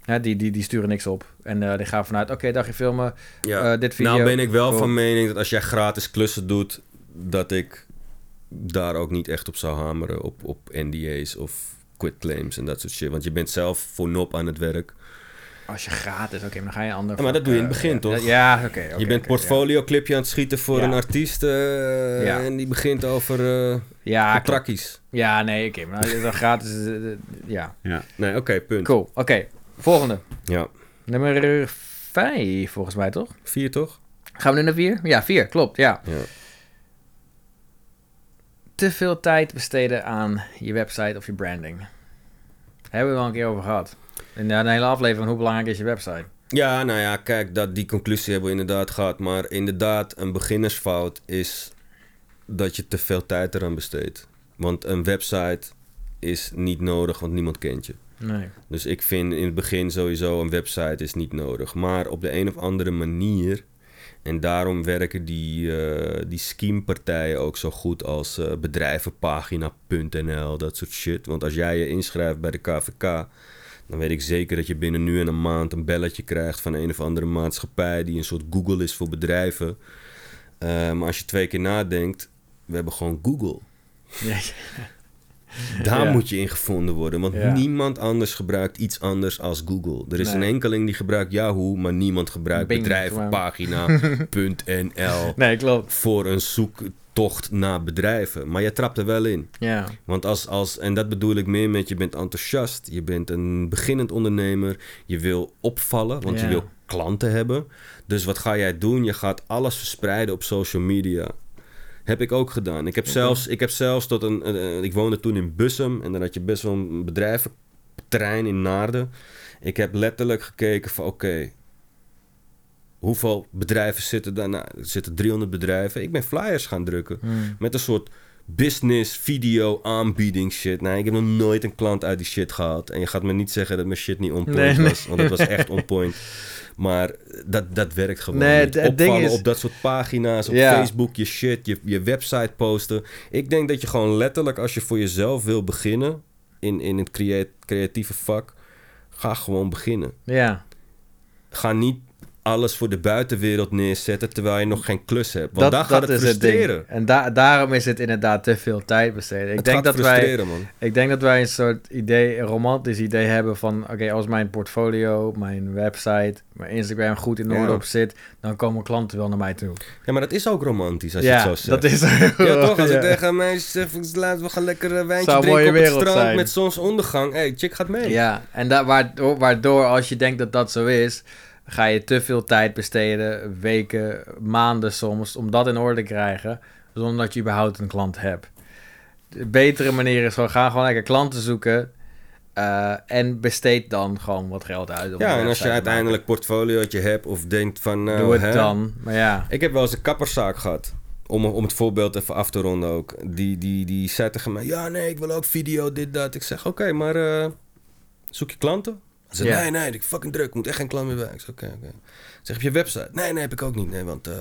Hè, die, die, die sturen niks op. En eh, die gaan vanuit, oké, dagje filmen, ja. dit video. nou ben ik wel Cool. van mening dat als jij gratis klussen doet, dat ik daar ook niet echt op zou hameren. Op, op NDA's of quitclaims en dat soort shit. Want je bent zelf voor nop aan het werk. Als je gratis, oké, maar dan ga je ander. Ja, maar dat doe je in het vak, begin, eh, toch? Ja, oké. je bent oké, portfolio clipje aan het schieten voor Ja. een artiest eh, Ja. en die begint over eh Ja, contracties. ja nee, oké, maar als je dan gratis. eh, eh, ja, Ja. Nee, oké, punt. cool. Oké, volgende. Ja. Nummer 5, volgens mij toch? Vier toch? Gaan we nu naar 4? Ja, 4, klopt, ja. Ja. Te veel tijd besteden aan je website of je branding. Hebben we wel een keer over gehad. In een hele aflevering, hoe belangrijk is je website? Ja, nou ja, kijk, dat, die conclusie hebben we inderdaad gehad. Maar inderdaad, een beginnersfout is dat je te veel tijd eraan besteedt. Want een website is niet nodig, want niemand kent je. Nee. Dus ik vind in het begin sowieso een website is niet nodig. Maar op de een of andere manier... En daarom werken die, eh die schemepartijen ook zo goed als eh, bedrijvenpagina.nl, dat soort shit. Want als jij je inschrijft bij de KVK, dan weet ik zeker dat je binnen nu en een maand een belletje krijgt van een of andere maatschappij die een soort Google is voor bedrijven. Eh, maar als je twee keer nadenkt, we hebben gewoon Google. Ja, Daar Ja. moet je in gevonden worden, want Ja. niemand anders gebruikt iets anders als Google. Er is Nee. een enkeling die gebruikt Yahoo, maar niemand gebruikt bedrijvenpagina.nl nee, klopt. voor een zoektocht naar bedrijven. Maar je trapt er wel in. Ja, Want als, als, en dat bedoel ik meer met je bent enthousiast, je bent een beginnend ondernemer, je wil opvallen, want je wil klanten hebben. Dus wat ga jij doen? Je gaat alles verspreiden op social media. Heb ik ook gedaan. Ik heb, zelfs, ik heb zelfs tot een. eh, ik woonde toen in Bussum en dan had je best wel een bedrijventerrein in Naarden. Ik heb letterlijk gekeken van oké. hoeveel bedrijven zitten daar? Nou, er zitten 300 bedrijven. Ik ben flyers gaan drukken. Hmm. Met een soort business, video, aanbieding shit. Nee, ik heb nog nooit een klant uit die shit gehad. En je gaat me niet zeggen dat mijn shit niet on point Nee, nee. was. Want het was echt on point. Maar dat, dat werkt gewoon Nee, niet. Opvallen is- op dat soort pagina's, op Ja. Facebook, je shit, je, je website posten. Ik denk dat je gewoon letterlijk, als je voor jezelf wil beginnen... in, in het crea- creatieve vak, ga gewoon beginnen. ja. Ga niet alles voor de buitenwereld neerzetten... terwijl je nog geen klus hebt. Want daar gaat het frustreren. En da daarom is het inderdaad te veel tijd besteden. Ik het denk gaat dat wij man. Ik denk dat wij een soort idee, een romantisch idee hebben van... oké, als mijn portfolio, mijn website, mijn Instagram goed in orde Ja. op zit... dan komen klanten wel naar mij toe. Ja, maar dat is ook romantisch als ja, je het zo zegt. dat is... Ja, toch? Als Ja. ik tegen meisjes zeg, laten we gaan lekker een wijntje Zou drinken op het strand zijn. met zonsondergang. Hé, hey, chick gaat mee. Ja, en da waardoor, waardoor als je denkt dat dat zo is... ga je te veel tijd besteden, weken, maanden soms... om dat in orde te krijgen, zonder dat je überhaupt een klant hebt. De betere manier is gewoon, ga gewoon lekker klanten zoeken... eh, en besteed dan gewoon wat geld uit. om Ja, en als je te uiteindelijk portfoliootje hebt of denkt van... Nou, Doe het hè, dan. Maar ja, Ik heb wel eens een kapperszaak gehad. Om, om het voorbeeld even af te ronden ook. Die, die, die zei tegen mij... Ja, nee, ik wil ook video, dit, dat. Ik zeg, oké, maar eh, zoek je klanten? Zei, Ja. nee, nee, ik fucking druk. Ik moet echt geen klant meer bij. Ik zeg, oké, oké. Zeg, heb je website? Nee, nee, heb ik ook niet. Nee, want... eh,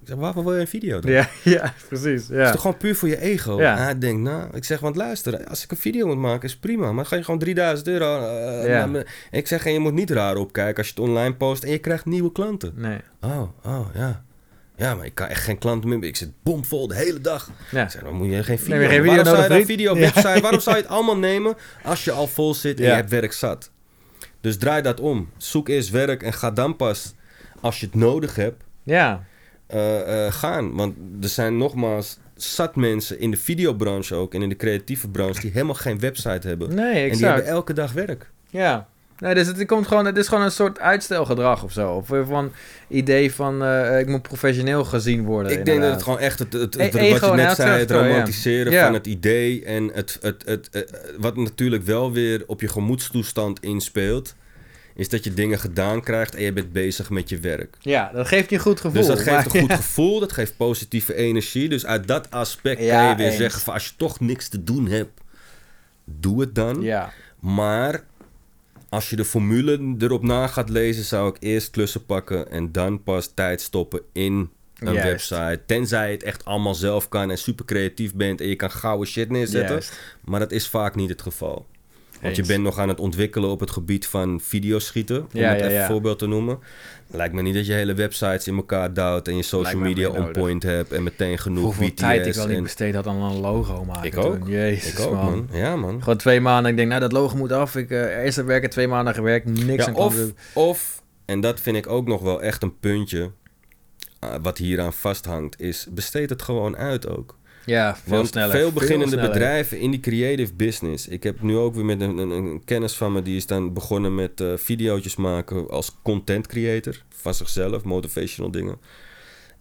ik zeg, waarvoor wil je een video dan? ja, ja precies. Het is Ja. toch gewoon puur voor je ego? Ja. Hij denkt, nou, ik zeg, want luister, als ik een video moet maken, is prima. Maar ga je gewoon 3000 euro. Ja. me- Ik zeg, en je moet niet raar opkijken als je het online post en je krijgt nieuwe klanten. Nee. Oh, oh, ja. Ja, maar ik kan echt geen klanten meer. Ik zit bomvol de hele dag. Ja. Ik zeg, dan moet je geen video. Geen waarom zou je video, website, waarom zou je het allemaal nemen als je al vol zit en Ja. je hebt werk zat? Dus draai dat om. Zoek eerst werk en ga dan pas, als je het nodig hebt, Ja. eh, eh, gaan. Want er zijn nogmaals zat mensen in de videobranche ook en in de creatieve branche die helemaal geen website hebben. Nee, en die exact. hebben elke dag werk. Ja. Nee, dus het, komt gewoon, het is gewoon een soort uitstelgedrag of zo. Of van idee van, eh, ik moet professioneel gezien worden. Ik denk dat het gewoon echt het, het, het- E- wat je net zei, het romantiseren Ja. van het idee en het, het, het, eh, wat natuurlijk wel weer op je gemoedstoestand inspeelt, is dat je dingen gedaan krijgt en je bent bezig met je werk. Ja, dat geeft je een goed gevoel. Dus dat geeft maar- een goed gevoel, dat geeft positieve energie. Dus uit dat aspect Ja, kan je weer eens. zeggen van als je toch niks te doen hebt, doe het dan. Ja. Maar als je de formule erop na gaat lezen, zou ik eerst klussen pakken en dan pas tijd stoppen in een Juist. website. Tenzij je het echt allemaal zelf kan en super creatief bent en je kan gouden shit neerzetten. Juist. Maar dat is vaak niet het geval. Want je bent nog aan het ontwikkelen op het gebied van videoschieten. Om Ja, het ja, even ja. een voorbeeld te noemen. Lijkt me niet dat je hele websites in elkaar duwt en je social Lijkt media on point hebt en meteen genoeg Hoeveel BTS. tijd ik wel niet en- besteed had aan een logo maken. Ik ook. toen. Jezus, ik ook, man. man. Ja, man. Gewoon twee maanden. Ik denk, nou, dat logo moet af. Ik, eh eerst heb werken, twee maanden gewerkt. Niks aan of, of, en dat vind ik ook nog wel echt een puntje, eh, wat hieraan vasthangt, is besteed het gewoon uit ook. Ja, veel Want sneller. veel beginnende sneller. bedrijven in die creative business. Ik heb nu ook weer met een, een, een kennis van me, die is dan begonnen met eh video's maken als content creator. Van zichzelf, motivational dingen.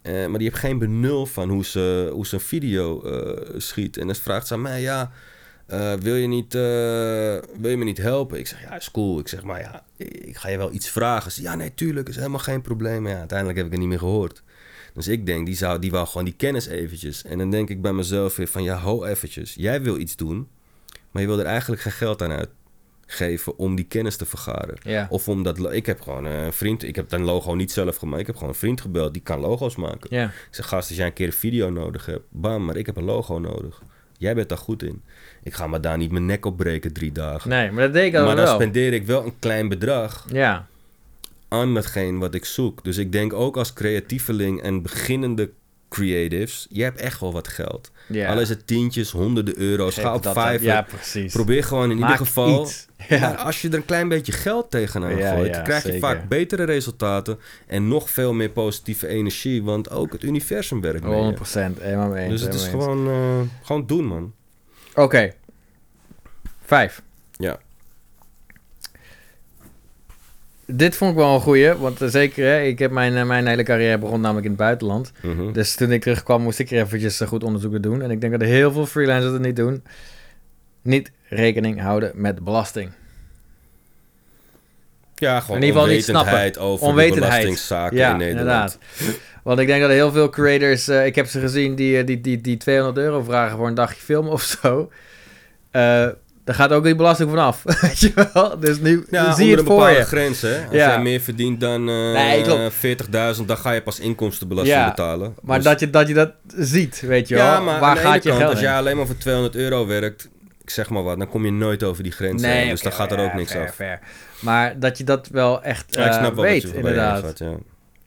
Eh, maar die heeft geen benul van hoe ze, hoe ze een video eh, schiet. En dan vraagt ze aan mij, ja, wil, je niet, wil je me niet helpen? Ik zeg, ja, is cool. Ik zeg, maar ja, ik ga je wel iets vragen. Ze, ja, nee, tuurlijk, is helemaal geen probleem. Maar ja, uiteindelijk heb ik het niet meer gehoord. Dus ik denk, die, zou, die wou gewoon die kennis eventjes. En dan denk ik bij mezelf weer van, ja, ho eventjes. Jij wil iets doen, maar je wil er eigenlijk geen geld aan uitgeven om die kennis te vergaren. Ja. Of omdat, ik heb gewoon eh, een vriend, ik heb een logo niet zelf gemaakt. Ik heb gewoon een vriend gebeld, die kan logo's maken. Ja. Ik zeg, gast, als jij een keer een video nodig hebt, bam, maar ik heb een logo nodig. Jij bent daar goed in. Ik ga me daar niet mijn nek op breken drie dagen. Nee, maar dat deed ik al maar dan wel. spendeer ik wel een klein bedrag Ja. Aan hetgeen wat ik zoek. Dus ik denk ook als creatieveling en beginnende creatives, je hebt echt wel wat geld. ja. Al is het tientjes, honderden euro's, Geef ga op vijf. Ja, precies. Probeer gewoon in Maak ieder geval. iets. Ja. Maar als je er een klein beetje geld tegenaan Ja, gooit, ja, krijg je vaak betere resultaten en nog veel meer positieve energie, want ook het universum werkt mee. 100 procent. Helemaal mee. Dus het is gewoon, eh, gewoon doen, man. Oké. Vijf. Ja. Dit vond ik wel een goeie, want eh, zeker, hè, ik heb mijn, eh, mijn hele carrière begon namelijk in het buitenland. Mhm. Dus toen ik terugkwam, moest ik er eventjes eh, goed onderzoeken doen. En ik denk dat er heel veel freelancers het niet doen. Niet rekening houden met belasting. Ja, gewoon in ieder geval niet onwetendheid over Onwetendheid. belastingszaken ja, in Nederland. inderdaad. Want ik denk dat heel veel creators, ik heb ze gezien, die, die, die, die 200 euro vragen voor een dagje film of zo. Eh daar gaat ook die belasting vanaf. Weet je wel? Dus nu Ja, zie je het een voor bepaalde je. grens, hè. Als Ja. jij meer verdient dan eh Nee, klopt. 40.000, dan ga je pas inkomstenbelasting Ja, betalen. Maar Dus- dat, je, dat je dat ziet, weet je wel. Ja, maar Waar aan de ene gaat je kant, geld als jij alleen maar voor 200 euro werkt, ik zeg maar wat, dan kom je nooit over die grens heen. Dus dan gaat er ook niks fair, af. fair. Maar dat je dat wel echt Ja, ik eh, snap wel weet, je inderdaad. gaat, ja.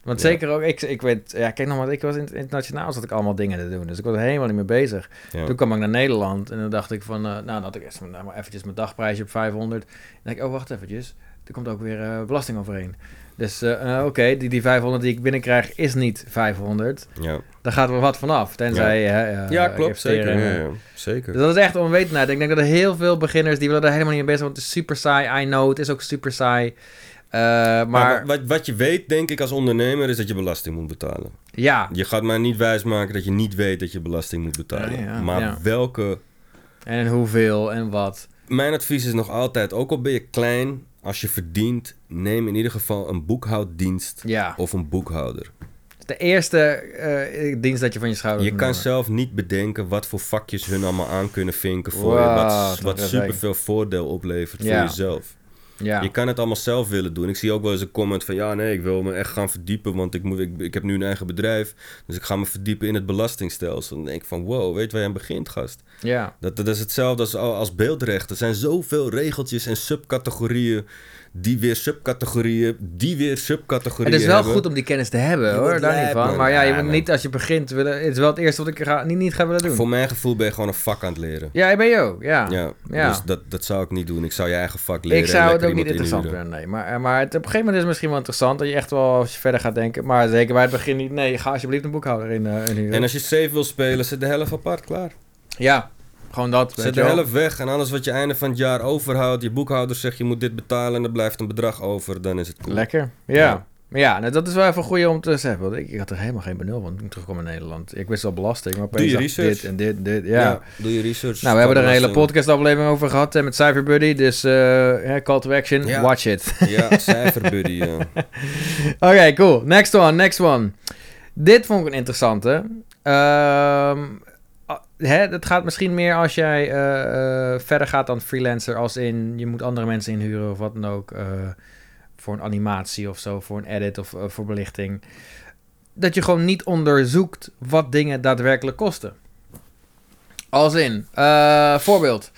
Want Ja. zeker ook, ik, ik weet, ja, kijk nog maar, ik was in, internationaal zat ik allemaal dingen te doen. Dus ik was er helemaal niet mee bezig. Ja. Toen kwam ik naar Nederland en dan dacht ik van, eh, nou, dan had ik eerst maar maar eventjes mijn dagprijsje op 500. Dan denk ik, oh, wacht eventjes, er komt ook weer eh, belasting overheen. Dus eh, oké, die, die 500 die ik binnenkrijg is niet 500. Ja. Daar gaat wel wat vanaf, tenzij je... eh, ja, klopt, zeker. Ja, ja, zeker. Dus dat is echt onwetendheid. Ik denk dat er heel veel beginners, die willen er helemaal niet mee bezig zijn, want het is super saai. I know, het is ook super saai. Eh, maar, Maar wat, wat je weet, denk ik, als ondernemer, is dat je belasting moet betalen. ja, Je gaat mij niet wijsmaken dat je niet weet dat je belasting moet betalen. Ja, ja, maar ja. welke... en hoeveel en wat. Mijn advies is nog altijd, ook al ben je klein, als je verdient, neem in ieder geval een boekhouddienst of een boekhouder. de eerste eh, dienst dat je van je schouder Je kan nemen. zelf niet bedenken wat voor vakjes hun allemaal aan kunnen vinken voor je, wat, wat superveel voordeel oplevert voor jezelf. Ja, Je kan het allemaal zelf willen doen. Ik zie ook wel eens een comment van... ja, nee, ik wil me echt gaan verdiepen... want ik, moet, ik, ik heb nu een eigen bedrijf... dus ik ga me verdiepen in het belastingstelsel. Dan denk ik van... wow, weet waar je aan begint, gast? ja. Dat, dat is hetzelfde als, als beeldrecht. Er zijn zoveel regeltjes en subcategorieën... die weer subcategorieën... die weer subcategorieën Het is wel hebben. goed om die kennis te hebben, Je hoor. Daar niet van. Maar ja, je moet niet als je begint willen... Het is wel het eerste wat ik ga, niet, niet ga willen doen. Voor mijn gevoel ben je gewoon een vak aan het leren. Ja, ik ben je ook, ja. Ja, Ja. dus dat, dat zou ik niet doen. Ik zou je eigen vak leren. Ik zou het ook niet interessant vinden, nee. Maar, maar het, op een gegeven moment is het misschien wel interessant dat je echt wel als je verder gaat denken. Maar zeker bij het begin niet. Nee, ga alsjeblieft een boekhouder in, eh in. En als je safe wil spelen, zet de helft apart, klaar. Ja, gewoon dat. Zet de helft weg en alles wat je einde van het jaar overhoudt, je boekhouder zegt je moet dit betalen en er blijft een bedrag over, dan is het cool. Lekker, ja. Ja. Maar ja, nou, dat is wel even een goeie om te zeggen. Want ik, ik had er helemaal geen benul van toen ik terugkwam in Nederland. Ik wist wel belasting, maar Doe je research. dit en dit, dit. Ja. doe je research. Nou, we hebben er een hele podcastaflevering over gehad hè, met Cyberbuddy. Dus eh, hè, call to action, Ja. watch it. Ja, cijferbuddy. ja. Oké, cool. Next one, next one. Dit vond ik een interessante. Ehm hè, het gaat misschien meer als jij eh, eh, verder gaat dan freelancer. Als in, je moet andere mensen inhuren of wat dan ook. eh, voor een animatie of zo, voor een edit of voor belichting. Dat je gewoon niet onderzoekt wat dingen daadwerkelijk kosten. Als in, voorbeeld.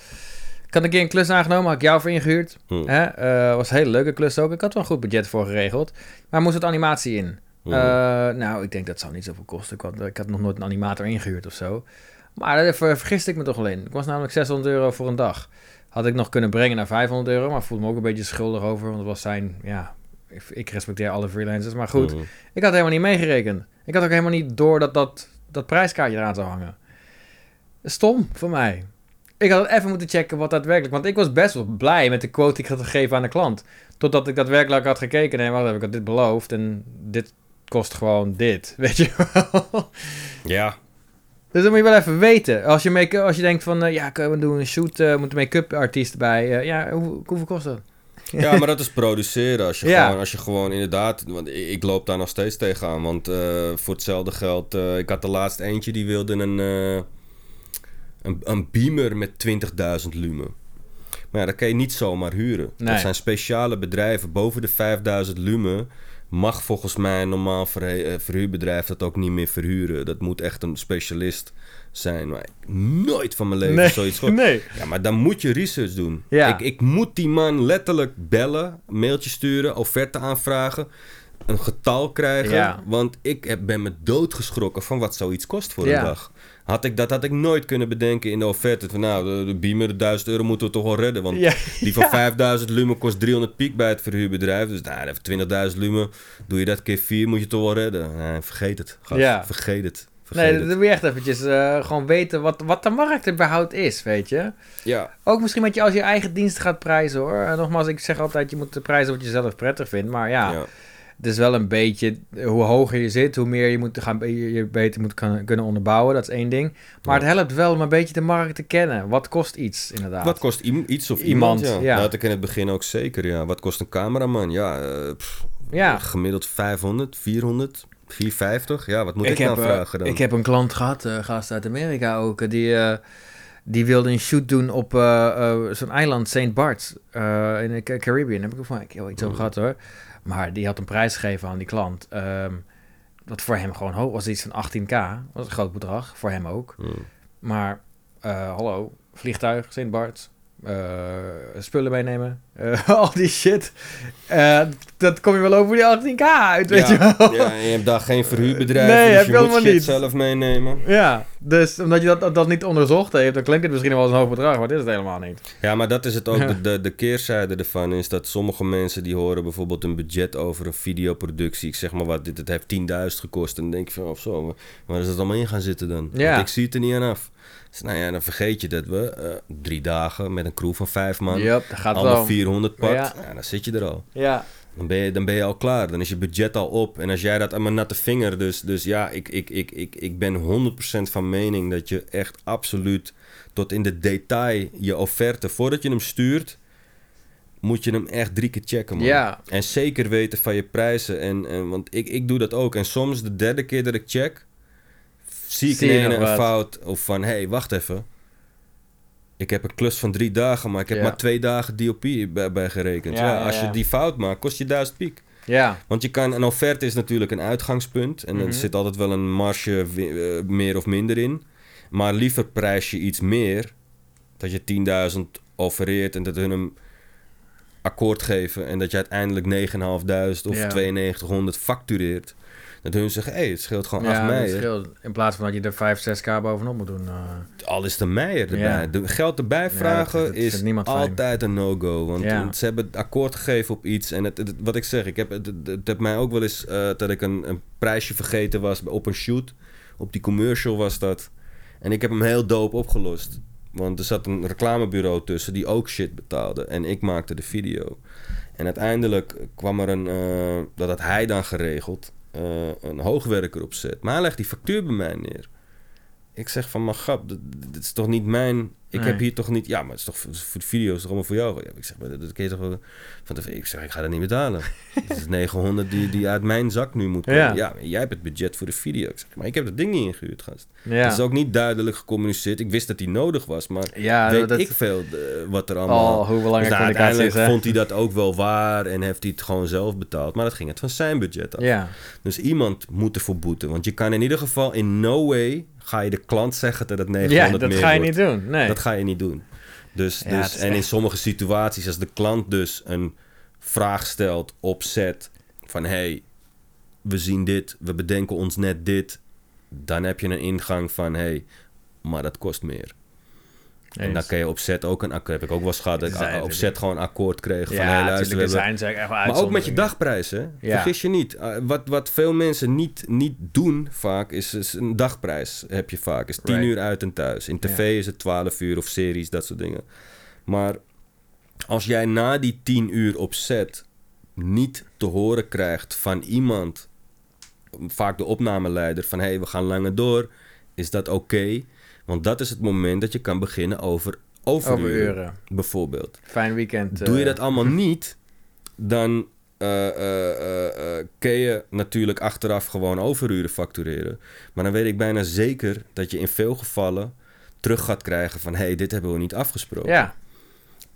Ik had een keer een klus aangenomen, had ik jou voor ingehuurd. Hm. Hè? Eh, was een hele leuke klus ook. Ik had wel een goed budget voor geregeld. Maar moest het animatie in. Hm. Nou, ik denk dat zou niet zoveel kosten. Ik had, ik had nog nooit een animator ingehuurd of zo. Maar daar ver- vergiste ik me toch wel in. Ik was namelijk 600 euro voor een dag. Had ik nog kunnen brengen naar 500 euro, maar voelde me ook een beetje schuldig over. Want het was zijn, ja, ik, ik respecteer alle freelancers. Maar goed, ik had helemaal niet meegerekend. Ik had ook helemaal niet door dat dat, dat prijskaartje eraan zou hangen. Stom voor mij. Ik had even moeten checken wat daadwerkelijk... Want ik was best wel blij met de quote die ik had gegeven aan de klant. Totdat ik daadwerkelijk had gekeken. Nee, wacht even, ik had dit beloofd. En dit kost gewoon dit. Weet je wel? Ja, Dus dat moet je wel even weten. Als je, make als je denkt van... eh, ja, we doen een shoot... eh moet een make-up artiest bij. eh, ja, hoe, hoeveel kost dat? Ja, maar dat is produceren. Als je, Ja. gewoon, als je gewoon inderdaad... Want ik loop daar nog steeds tegenaan. Want voor hetzelfde geld... ik had de laatste eentje, die wilde een... een, een beamer met 20.000 lumen. Maar ja, dat kan je niet zomaar huren. Nee. Dat zijn speciale bedrijven. Boven de 5000 lumen mag volgens mij een normaal eh, verhuurbedrijf dat ook niet meer verhuren. Dat moet echt een specialist zijn. Maar nooit van mijn leven zoiets gehoord. nee. Ja, maar dan moet je research doen. Ja. Ik, ik moet die man letterlijk bellen, mailtje sturen, offerte aanvragen, een getal krijgen. Ja. Want ik heb, ben me doodgeschrokken van wat zoiets kost voor Ja. een dag. Had ik, dat had ik nooit kunnen bedenken in de offerte. Van nou, de, de beamer, de 1000 euro moeten we toch wel redden. Want Ja. die van 5000 lumen kost 300 piek bij het verhuurbedrijf. Dus nou, even 20.000 lumen, doe je dat keer 4, moet je toch wel redden. Nee, vergeet het. Gast. Ja. Vergeet het. Vergeet Nee, dat moet je echt eventjes eh, gewoon weten wat, wat de markt überhaupt is, weet je. Ja, Ook misschien met je als je eigen dienst gaat prijzen hoor. En nogmaals, ik zeg altijd, je moet de prijzen wat je zelf prettig vindt. Maar ja, ja. Het is wel een beetje, hoe hoger je zit, hoe meer je, moet gaan, je, je beter moet kan- kunnen onderbouwen. Dat is één ding. Maar Ja. het helpt wel om een beetje de markt te kennen. Wat kost iets, inderdaad. Wat kost iets of Iemand, iemand? ja. ja. Dat ik in het begin ook zeker, ja. Wat kost een cameraman? Ja, eh, pff, Ja. gemiddeld 500, 400, 450. Ja, wat moet ik, heb, nou eh, vragen dan? ik heb een klant gehad, eh gast uit Amerika ook, die, die wilde een shoot doen op zo'n eiland, St. Bart's, eh, in de Ca- Caribbean. Heb ik ook ik heel iets over gehad hoor. Maar die had een prijs gegeven aan die klant. ehm, wat voor hem gewoon hoog was, iets van 18k. Dat was een groot bedrag, voor hem ook. Hmm. Maar, eh, hallo, vliegtuig, St. Eh, spullen meenemen, eh, al die shit. Eh, dat kom je wel over die 18k uit, weet ja, je wel. ja, en je hebt daar geen verhuurbedrijf, Nee, dus heb je je moet shit niet. zelf meenemen. Ja, dus omdat je dat, dat, dat niet onderzocht heeft, dan klinkt het misschien wel als een hoog bedrag, maar dit is het helemaal niet. Ja, maar dat is het ook. Ja. De, de, de keerzijde ervan is dat sommige mensen die horen bijvoorbeeld een budget over een videoproductie. Ik zeg maar wat, dit het heeft 10.000 gekost. En dan denk je van, of zo, waar is dat allemaal in gaan zitten dan? Ja. Want ik zie het er niet aan af. Dus nou ja, dan vergeet je dat we eh, drie dagen met een crew van vijf man, Yep, gaat allemaal wel. 400 pakt. Ja. Ja. dan zit je er al. Ja, Dan ben, je, dan ben je al klaar. Dan is je budget al op. En als jij dat aan mijn natte vinger... Dus, dus ja, ik, ik, ik, ik, ik ben 100% van mening dat je echt absoluut... tot in de detail je offerte... voordat je hem stuurt... moet je hem echt drie keer checken, man. ja, En zeker weten van je prijzen. En, en, want ik, ik doe dat ook. En soms de derde keer dat ik check... zie ik een fout. Of van, hé, hey, wacht even... Ik heb een klus van drie dagen, maar ik heb Ja. maar twee dagen DOP bij, bij gerekend. Ja, als je die fout maakt, kost je duizend piek. ja, Want je kan, een offerte is natuurlijk een uitgangspunt. En Mhm. er zit altijd wel een marge eh, meer of minder in. Maar liever prijs je iets meer. Dat je 10.000 offereert en dat hun hem akkoord geven. En dat je uiteindelijk 9.500 of Ja. 9200 factureert. Dat hun zeggen, hé, hey, het scheelt gewoon 8 ja scheelt. In plaats van dat je er 5, 6k bovenop moet doen. eh. Al is de meijer erbij. Ja. De geld erbij Ja, vragen dat- dat is fijn. altijd een no-go. Want ze hebben akkoord gegeven op iets. En het, het- wat ik zeg, ik heb, het, het, mij ook wel eens eh, dat ik een, een prijsje vergeten was op een shoot. Op die commercial was dat. En ik heb hem heel doop opgelost. Want er zat een reclamebureau tussen die ook shit betaalde. En ik maakte de video. En uiteindelijk kwam er een, eh, dat had hij dan geregeld, eh, een hoogwerker opzet. Maar hij legt die factuur bij mij neer. Ik zeg van, maar grap, dit, dit is toch niet mijn... Ik Nee. heb hier toch niet... Ja, maar het is toch voor de video, is toch allemaal voor jou? Ja, ik zeg, maar dat, dat kun je toch wel... Van de, ik zeg, ik ga dat niet betalen. Het is 900 die, die uit mijn zak nu moet komen. Ja. Jij hebt het budget voor de video. Ik zeg, maar ik heb dat ding niet ingehuurd, gast. Ja, Het is ook niet duidelijk gecommuniceerd. Ik wist dat die nodig was, maar ja weet dat, ik veel eh, wat er allemaal... Oh, hoe Dus belangrijk nou, communicatie is, uiteindelijk vond hij dat ook wel waar en heeft hij het gewoon zelf betaald. Maar dat ging het van zijn budget af. Ja, Dus iemand moet ervoor boeten. Want je kan in ieder geval in no way ga je de klant zeggen dat het 900 ja dat meer ga je wordt. niet doen. Nee. Dat ga je niet doen. Dus, Ja, dus, en in sommige situaties, als de klant dus een vraag stelt op set van hey, we zien dit, we bedenken ons net dit, dan heb je een ingang van hey, maar dat kost meer. En dan kun je op set ook een akkoord, heb ik ook wel eens gehad, dat ik op set gewoon een akkoord kreeg van hey, luister, we hebben... zijn echt Maar ook met je dagprijs, hè? Ja. Vergis je niet. Uh, wat, wat veel mensen niet, niet doen vaak, is, is een dagprijs heb je vaak. Is 10 Right. uur uit en thuis. In tv is het 12 uur of series, dat soort dingen. Maar als jij na die 10 uur op set niet te horen krijgt van iemand, vaak de opnameleider, van hé, hey, we gaan langer door, is dat oké? Want dat is het moment dat je kan beginnen over overuren, Overuren. bijvoorbeeld. Fijn weekend. Doe je eh, dat allemaal niet, dan eh, eh, kun je natuurlijk achteraf gewoon overuren factureren. Maar dan weet ik bijna zeker dat je in veel gevallen terug gaat krijgen van... hé, hey, dit hebben we niet afgesproken. Ja,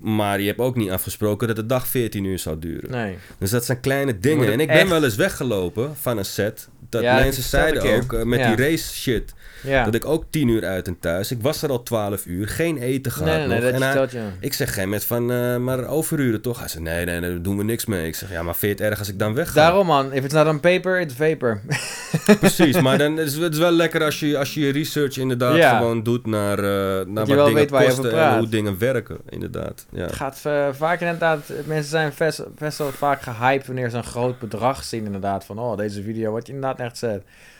Maar je hebt ook niet afgesproken dat de dag 14 uur zou duren. nee. Dus dat zijn kleine dingen. En ik ben echt- wel eens weggelopen van een set... dat Ja, mensen zeiden ook eh, met Ja. die race shit... Ja. dat ik ook 10 uur uit en thuis... ik was er al 12 uur, geen eten gehad nee, nee, nee, nog. En hij- ik zeg geen met van, eh, maar overuren toch? Hij zei, nee, nee, nee, daar doen we niks mee. Ik zeg, ja, maar vind je het erg als ik dan wegga? Daarom man, if it's not on paper, it's vapor. Precies, maar dan is het is wel lekker als je, als je research inderdaad gewoon doet naar, eh, naar wat dingen kosten en hoe dingen werken, inderdaad. Ja. Het gaat eh, vaak inderdaad, mensen zijn best, best wel vaak gehyped wanneer ze een groot bedrag zien inderdaad. Van, oh, deze video, wat je inderdaad echt zegt.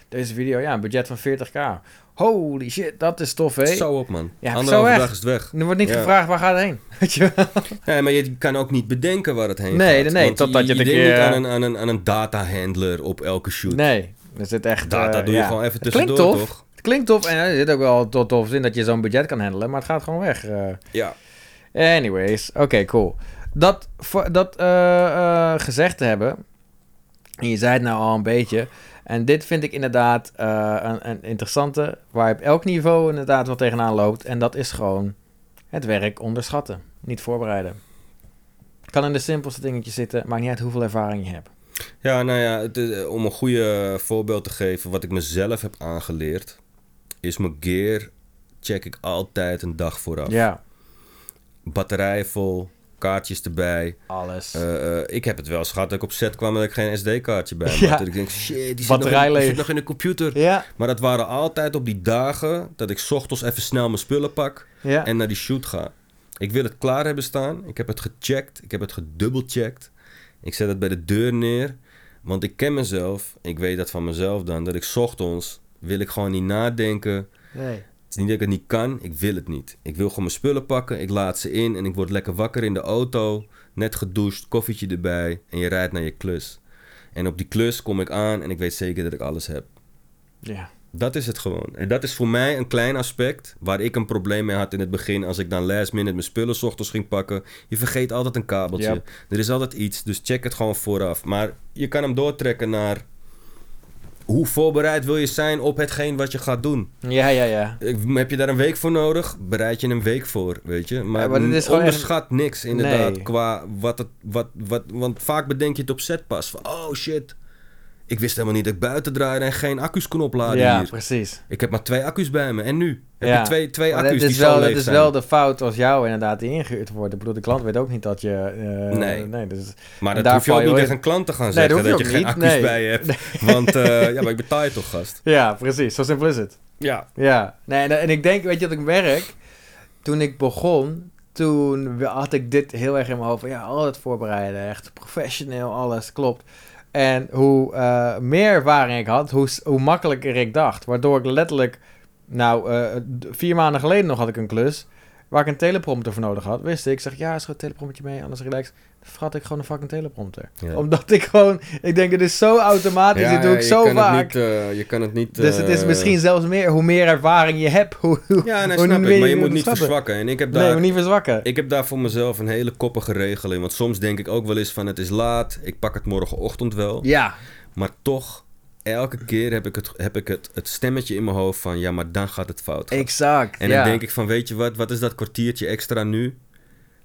Deze video, ja, een budget van 40k. Holy shit, dat is tof, hè? Zo op, man. Ja, Anderhalve zo dag echt. is het weg. Er wordt niet Ja. gevraagd, waar gaat het heen? Weet je wel? Maar je kan ook niet bedenken waar het heen Nee, gaat. nee, nee, totdat je je, denkt niet keer- aan een, aan, een, aan een data-handler op elke shoot. Nee, er zit echt... Data eh, doe je ja. gewoon even Het klinkt tussendoor, tof. toch? Het klinkt tof en er zit ook wel tot tof in dat je zo'n budget kan handelen, maar het gaat gewoon weg. eh. Ja. Anyways, oké, cool. Dat, dat eh, eh, gezegd te hebben, en je zei het nou al een beetje, en dit vind ik inderdaad eh, een, een interessante, waar je op elk niveau inderdaad wel tegenaan loopt, en dat is gewoon het werk onderschatten, niet voorbereiden. Kan in de simpelste dingetjes zitten, maakt niet uit hoeveel ervaring je hebt. Ja, nou ja, het om een goede voorbeeld te geven, wat ik mezelf heb aangeleerd, is mijn gear check ik altijd een dag vooraf. Ja, Batterijen vol, kaartjes erbij. alles. Eh, eh, ik heb het wel eens gehad dat ik op set kwam dat ik geen SD-kaartje bij Ja. had. Dat ik denk, shit, die zit, nog in, die leeg. zit nog in de computer. ja, Maar dat waren altijd op die dagen dat ik 's ochtends even snel mijn spullen pak ja. en naar die shoot ga. Ik wil het klaar hebben staan. Ik heb het gecheckt. Ik heb het gedubbelcheckt. Ik zet het bij de deur neer. Want ik ken mezelf. Ik weet dat van mezelf dan. Dat ik 's ochtends wil ik gewoon niet nadenken. nee. Het is niet dat ik het niet kan. Ik wil het niet. Ik wil gewoon mijn spullen pakken. Ik laat ze in. En ik word lekker wakker in de auto. Net gedoucht. Koffietje erbij. En je rijdt naar je klus. En op die klus kom ik aan. En ik weet zeker dat ik alles heb. Ja. Dat is het gewoon. En dat is voor mij een klein aspect waar ik een probleem mee had in het begin. Als ik dan last minute mijn spullen ochtends ging pakken. Je vergeet altijd een kabeltje. Yep. Er is altijd iets, dus check het gewoon vooraf. Maar je kan hem doortrekken naar hoe voorbereid wil je zijn op hetgeen wat je gaat doen. Ja, ja, ja. Heb je daar een week voor nodig? Bereid je een week voor, weet je. Maar, Ja, maar dit is onderschat niks inderdaad Nee. qua wat het... Wat, wat, want vaak bedenk je het op set pas. Van, oh shit, ik wist helemaal niet dat ik buiten draaide en geen accu's kon opladen ja, hier. precies. Ik heb maar twee accu's bij me. En nu? Heb Ja. je twee, twee Maar accu's dat die is, wel, zo dat leeg is zijn? wel de fout als jou inderdaad die ingehuurd wordt. Ik bedoel, de klant weet ook niet dat je... eh, Nee. nee dus, Maar dat hoef je ook niet tegen een klant te gaan Nee, zeggen dat dat, je geen accu's Nee. bij je hebt. Want eh, ja, maar ik betaal je toch, gast. ja, precies. Zo simpel is het. Ja. Ja. Nee, en, en ik denk, weet je dat ik merk? Toen ik begon, toen had ik dit heel erg in mijn hoofd. van, Ja, altijd voorbereiden. Echt professioneel, alles. Klopt. En hoe eh, meer ervaring ik had, hoe, hoe makkelijker ik dacht. Waardoor ik letterlijk... Nou, eh, vier maanden geleden nog had ik een klus... waar ik een teleprompter voor nodig had. Wist ik, ik zeg, ja, is er een telepromptertje mee? Anders relax. Vergat ik gewoon een fucking teleprompter. Ja. Omdat ik gewoon... Ik denk, het is zo automatisch. dit doe ik je zo kan vaak. Het niet, eh, je kan het niet... Dus het is eh, misschien zelfs meer, hoe meer ervaring je hebt, hoe, Ja, nee, hoe snap ik. Maar je moet niet verzwakken. En ik heb Nee, daar... maar niet verzwakken. Ik heb daar voor mezelf een hele koppige regel in. Want soms denk ik ook wel eens van het is laat. Ik pak het morgenochtend wel. Ja, Maar toch, elke keer heb ik, het, heb ik het, het stemmetje in mijn hoofd van... Ja, maar dan gaat het fout. gaan. exact. En ja. dan denk ik van, weet je wat? Wat is dat kwartiertje extra nu?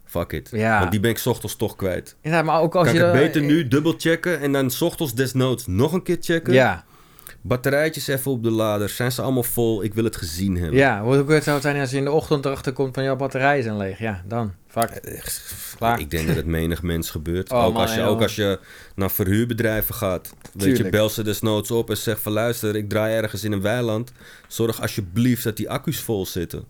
Fuck it. Ja. Want die ben ik ochtends toch kwijt. Ja, maar ook als kan je... ik het dan- beter nu dubbel checken... en dan ochtends desnoods nog een keer checken? Ja, Batterijtjes even op de lader. Zijn ze allemaal vol? Ik wil het gezien hebben. Ja, hoe kut zou het zijn als je in de ochtend erachter komt van jouw batterijen zijn leeg? Ja, dan. Fuck. Klaar. Ik denk dat het menig mens gebeurt. Oh, ook, man, als je, ook als je naar verhuurbedrijven gaat. Weet je, bel ze desnoods op en zeg van luister, ik draai ergens in een weiland. Zorg alsjeblieft dat die accu's vol zitten.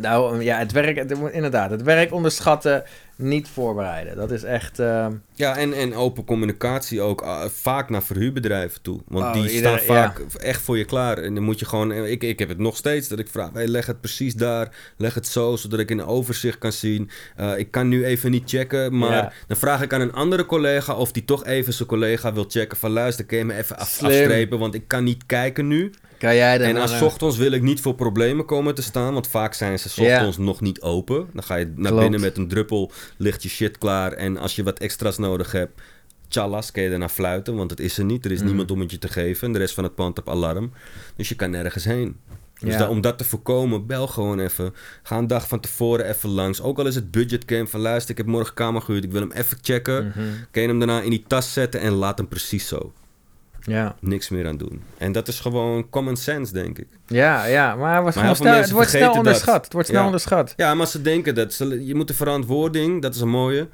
Nou, ja, het werk, het, inderdaad, het werk onderschatten, niet voorbereiden. Dat is echt... eh, Ja, en, en open communicatie ook ah, vaak naar verhuurbedrijven toe. Want Oh, die staan vaak echt voor je klaar. En dan moet je gewoon... Ik, ik heb het nog steeds dat ik vraag... Hey, leg het precies daar. Leg het zo, zodat ik een overzicht kan zien. Eh, ik kan nu even niet checken. Maar Ja. dan vraag ik aan een andere collega... of die toch even zijn collega wil checken. Van luister, kun je me even af, afstrepen? Want ik kan niet kijken nu. Kan jij er En als eh, ochtends wil ik niet voor problemen komen te staan. Want vaak zijn ze Ja. ochtends nog niet open. Dan ga je naar Klopt. binnen met een druppel, ligt je shit klaar. En als je wat extra's nodig hebt, tjallas, kun je ernaar fluiten. Want het is er niet. Er is Mm. niemand om het je te geven. En de rest van het pand op alarm. Dus je kan nergens heen. Dus Ja. om dat te voorkomen, bel gewoon even. Ga een dag van tevoren even langs. Ook al is het budgetcamp van luister, ik heb morgen kamer gehuurd. Ik wil hem even checken. mhm. Kun je hem daarna in die tas zetten en laat hem precies zo. Ja. Niks meer aan doen. En dat is gewoon common sense, denk ik. Ja, ja, maar het wordt, Maar snel, het wordt snel dat. onderschat. Het wordt snel Ja. onderschat. Ja, maar ze denken dat ze, je moet de verantwoording, dat is een mooie.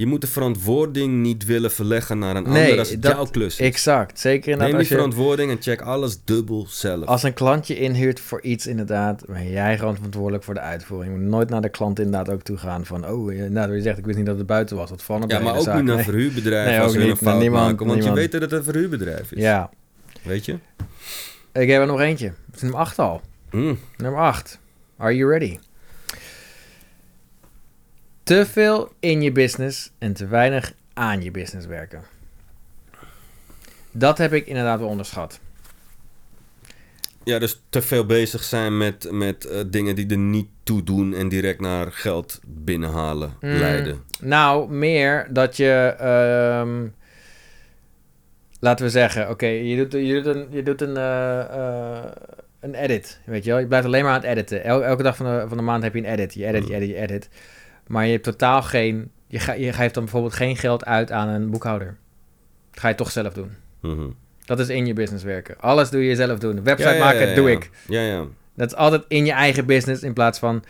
Je moet de verantwoording niet willen verleggen naar een Nee, ander als het dat- jouw klus is. Exact. Zeker Neem inderdaad die als je, verantwoording en check alles dubbel zelf. als een klant je inhuurt voor iets inderdaad, ben jij gewoon verantwoordelijk voor de uitvoering. Je moet nooit naar de klant inderdaad ook toe gaan van, oh, eh, nou, je zegt, ik wist niet dat het buiten was. Wat van ja, maar ook niet naar verhuurbedrijven Nee, als ze een fout niemand, maken. Want niemand. je weet dat het een verhuurbedrijf is. Ja. Weet je? Ik heb er nog eentje. Het is nummer 8 al. Mm. Nummer 8. Are you ready? Te veel in je business en te weinig aan je business werken. Dat heb ik inderdaad wel onderschat. Ja, dus te veel bezig zijn met, met eh, dingen die er niet toe doen en direct naar geld binnenhalen Mm. leiden. Nou, meer dat je. ehm, laten we zeggen, oké, je doet, je doet een, je doet een, eh, eh, een edit. Weet je wel? Je blijft alleen maar aan het editen. El- elke dag van de, van de maand heb je een edit. Je edit, je edit, je edit. Maar je hebt totaal geen. Je, ga, je geeft dan bijvoorbeeld geen geld uit aan een boekhouder. Dat ga je toch zelf doen. Mhm. Dat is in je business werken. Alles doe je zelf doen. Website Ja, ja, maken, ja, doe ik. Ja, ja. Dat is altijd in je eigen business in plaats van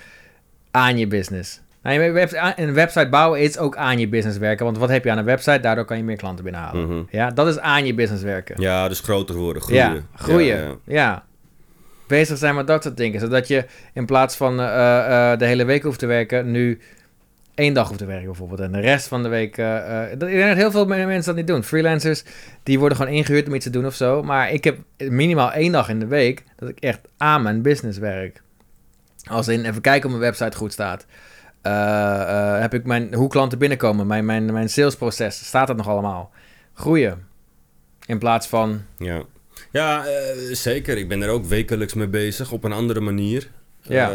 aan je business. Nou, een website bouwen is ook aan je business werken. Want wat heb je aan een website? Daardoor kan je meer klanten binnenhalen. Mhm. Ja, dat is aan je business werken. Ja, dus groter worden, groeien. Ja, groeien. Ja. Bezig zijn met dat soort dingen. Zodat je in plaats van eh, eh, de hele week hoeft te werken, nu één dag hoeft te werken bijvoorbeeld. En de rest van de week... dat- ik denk dat heel veel me- mensen dat niet doen. Freelancers, die worden gewoon ingehuurd om iets te doen of zo. Maar ik heb minimaal één dag in de week dat ik echt aan mijn business werk. Als in even kijken of mijn website goed staat. Eh, heb ik mijn, hoe klanten binnenkomen, mijn, mijn, mijn salesproces, staat dat nog allemaal? Groeien. In plaats van Ja, ja zeker. Ik ben er ook wekelijks mee bezig op een andere manier. Ja.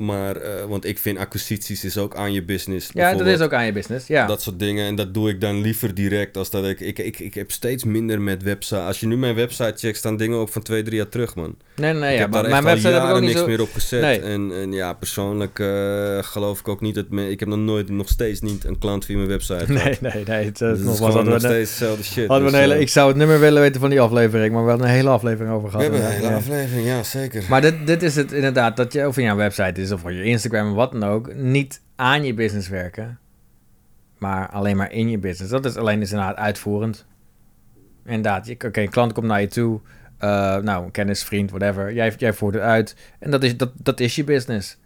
Eh, maar, eh, want ik vind acquisities is ook aan je business. Ja, dat is ook aan je business. Ja. Dat soort dingen. En dat doe ik dan liever direct als dat ik... Ik, ik, ik heb steeds minder met website. Als je nu mijn website checkt, staan dingen ook van twee, drie jaar terug, man. nee, nee, ik ja, heb maar daar mijn website al heb ik ook niks zo... meer op gezet. Nee. En, en ja, persoonlijk eh, geloof ik ook niet dat... Me, ik heb nog nooit, nog steeds niet een klant via mijn website. Nee, nee, nee. Het, Dus is het nog was hadden nog we, een- steeds hetzelfde shit. hadden we Dus, een hele, eh, ik zou het nummer willen weten van die aflevering, maar we hebben een hele aflevering over we gehad. hebben een hele aflevering, ja, zeker. Maar dit, dit is het inderdaad, dat je of jouw website is of voor je Instagram wat dan ook, niet aan je business werken, maar alleen maar in je business. Dat is alleen is inderdaad uitvoerend. Inderdaad, oké, een klant komt naar je toe, eh, nou, kennis, vriend, whatever, jij, jij voert het uit en dat is, dat, dat is je business.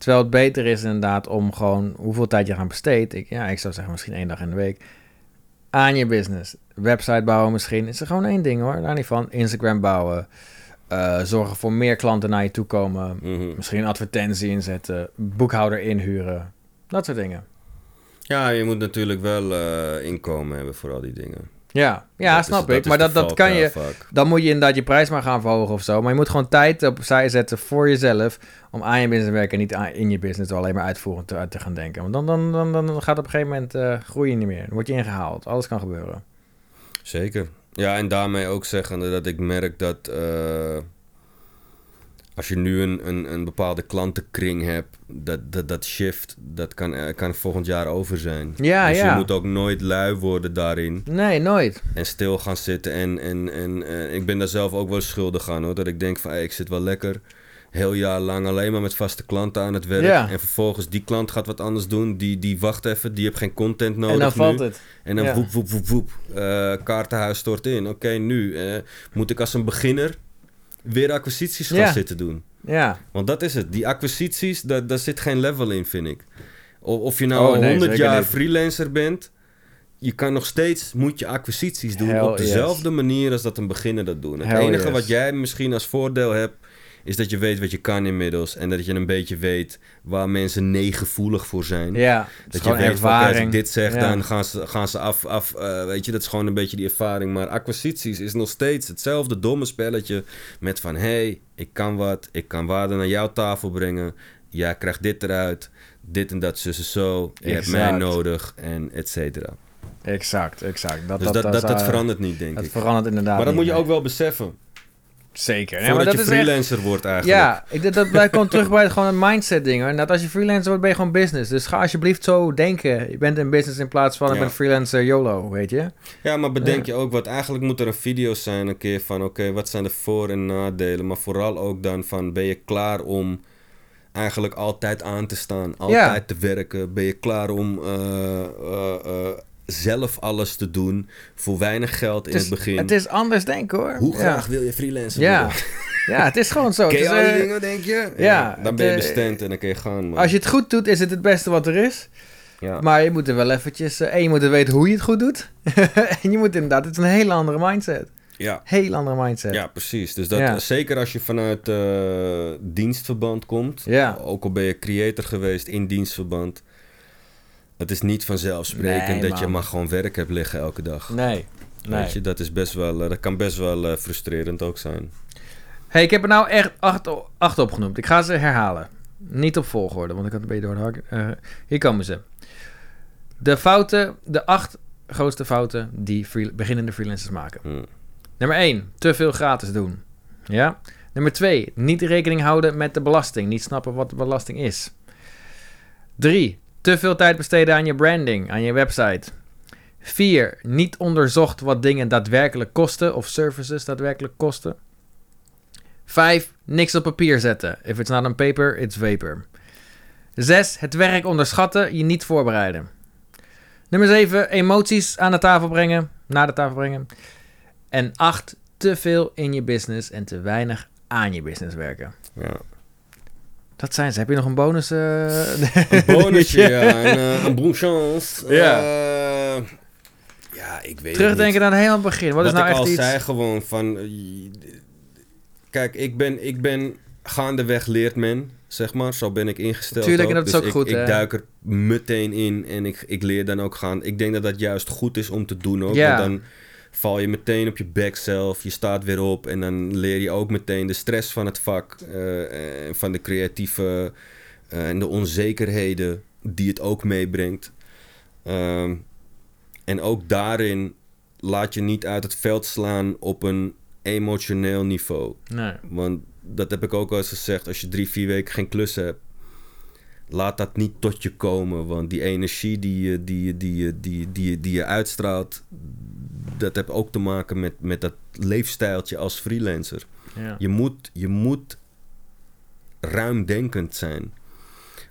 Terwijl het beter is inderdaad om gewoon hoeveel tijd je gaan besteedt. Ik, ja, ik zou zeggen misschien één dag in de week. Aan je business. Website bouwen misschien. Is er gewoon één ding hoor. Daar niet van. Instagram bouwen. Eh, zorgen voor meer klanten naar je toe komen. Mhm. Misschien een advertentie inzetten. Boekhouder inhuren. Dat soort dingen. Ja, je moet natuurlijk wel eh, inkomen hebben voor al die dingen. Ja, ja Dat snap ik. Maar dat, dat kan je... vaak. Dan moet je inderdaad je prijs maar gaan verhogen of zo. Maar je moet gewoon tijd opzij zetten voor jezelf. Om aan je business te werken en niet aan, in je business alleen maar uitvoerend te, te gaan denken. Want dan, dan, dan, dan gaat op een gegeven moment eh groei je niet meer. Dan word je ingehaald. Alles kan gebeuren. Zeker. Ja, en daarmee ook zeggende dat ik merk dat... eh, als je nu een, een, een bepaalde klantenkring hebt, dat, dat, dat shift, dat kan, eh, kan volgend jaar over zijn. Ja, dus ja. je moet ook nooit lui worden daarin. Nee, nooit. En stil gaan zitten. En, en, en eh, ik ben daar zelf ook wel schuldig aan hoor. Dat ik denk van hey, ik zit wel lekker. Heel jaar lang alleen maar met vaste klanten aan het werk. En vervolgens die klant gaat wat anders doen. Die, die wacht even. Die heeft geen content nodig en dan valt nu. het. En dan Ja. woep, woep, woep, woep. Eh, kaartenhuis stort in. Oké, nu eh, moet ik als een beginner weer acquisities gaan zitten doen. Ja. Want dat is het. Die acquisities, daar, daar zit geen level in, vind ik. Of je nou Oh, al nee, 100 zeker jaar niet. freelancer bent, je kan nog steeds, moet je acquisities doen Hell op dezelfde manier als dat een beginner dat doet. Het Hell enige yes. wat jij misschien als voordeel hebt, is dat je weet wat je kan inmiddels. En dat je een beetje weet waar mensen nee gevoelig voor zijn. Ja. Dat je weet, van, als ik dit zeg, Ja. dan gaan ze, gaan ze af, af eh, weet je, dat is gewoon een beetje die ervaring. Maar acquisities is nog steeds hetzelfde domme spelletje met van, hé, hey, ik kan wat, ik kan waarde naar jouw tafel brengen, jij krijgt dit eruit, dit en dat, zus en zo, je hebt mij nodig, en et cetera. Exact, exact. Dat, Dus dat, dat, dat eh, verandert niet, denk Dat ik. verandert inderdaad Maar dat moet je ook wel beseffen, Zeker. Maar voordat dat je echt- freelancer wordt eigenlijk. Ja, ik, dat, dat blijft gewoon terug bij het, gewoon een mindset ding. Hoor. En dat als je freelancer wordt, ben je gewoon business. Dus ga alsjeblieft zo denken. Je bent in business in plaats van ik ben freelancer YOLO, weet je. Ja, maar bedenk je ook wat. Eigenlijk moet er een video zijn een keer van... Oké, wat zijn de voor- en nadelen? Maar vooral ook dan van... Ben je klaar om eigenlijk altijd aan te staan? Altijd te werken? Ben je klaar om eh, eh, eh, zelf alles te doen? Voor weinig geld in Het het, is, begin? het is anders denken hoor. Hoe Ja. graag wil je freelancer Ja. worden? ja, het is gewoon zo. Ken Het je is, al die eh, dingen, denk je? ja, Dan ben je eh, bestemd en dan kun je gaan. man. Als je het goed doet, is het het beste wat er is. ja. Maar je moet er wel eventjes... eh, en je moet er weten hoe je het goed doet. en je moet inderdaad... Het is een hele andere mindset. ja. Heel andere mindset. Ja, precies. Dus dat, Ja. zeker als je vanuit eh, dienstverband komt, Ja. ook al ben je creator geweest in dienstverband, het is niet vanzelfsprekend Nee, dat je maar gewoon werk hebt liggen elke dag. Nee. nee. Weet je, dat, is best wel, eh, dat kan best wel eh, frustrerend ook zijn. hey, ik heb er nou echt acht, acht opgenoemd. Ik ga ze herhalen. Niet op volgorde, want ik had een beetje door de hak. Eh, hier komen ze. De fouten, de acht grootste fouten die free- beginnende freelancers maken. Hm. Nummer 1, te veel gratis doen. Ja. Nummer 2, niet rekening houden met de belasting. Niet snappen wat de belasting is. 3, te veel tijd besteden aan je branding, aan je website. 4, niet onderzocht wat dingen daadwerkelijk kosten of services daadwerkelijk kosten. 5, niks op papier zetten. If it's not on paper, it's vapor. 6, het werk onderschatten, je niet voorbereiden. Nummer 7, emoties aan de tafel brengen, naar de tafel brengen. En 8, te veel in je business en te weinig aan je business werken. Ja. Dat zijn ze. Heb je nog een bonus? eh? Een bonusje, ja. Een, eh, een bon chance. Ja. Eh, ja, ik weet het niet. Terugdenken het helemaal begin. Wat, is nou ik echt al iets? zei gewoon van... Kijk, ik ben, ik ben gaandeweg leert men, zeg maar. Zo ben ik ingesteld Tuurlijk, ook. en dat is Dus ook ik, goed, Ik hè? duik er meteen in en ik, ik leer dan ook gaan. Ik denk dat dat juist goed is om te doen ook. Ja. Want dan val je meteen op je bek zelf. Je staat weer op en dan leer je ook meteen de stress van het vak. en van de creatieve eh, en de onzekerheden die het ook meebrengt. Ehm, en ook daarin laat je niet uit het veld slaan op een emotioneel niveau. Nee. Want dat heb ik ook al eens gezegd. Als je drie, vier weken geen klus hebt, laat dat niet tot je komen. Want die energie die je, die je, die je, die die je, die je uitstraalt, dat heeft ook te maken met, met dat leefstijltje als freelancer. Ja. Je moet, je moet ruimdenkend zijn.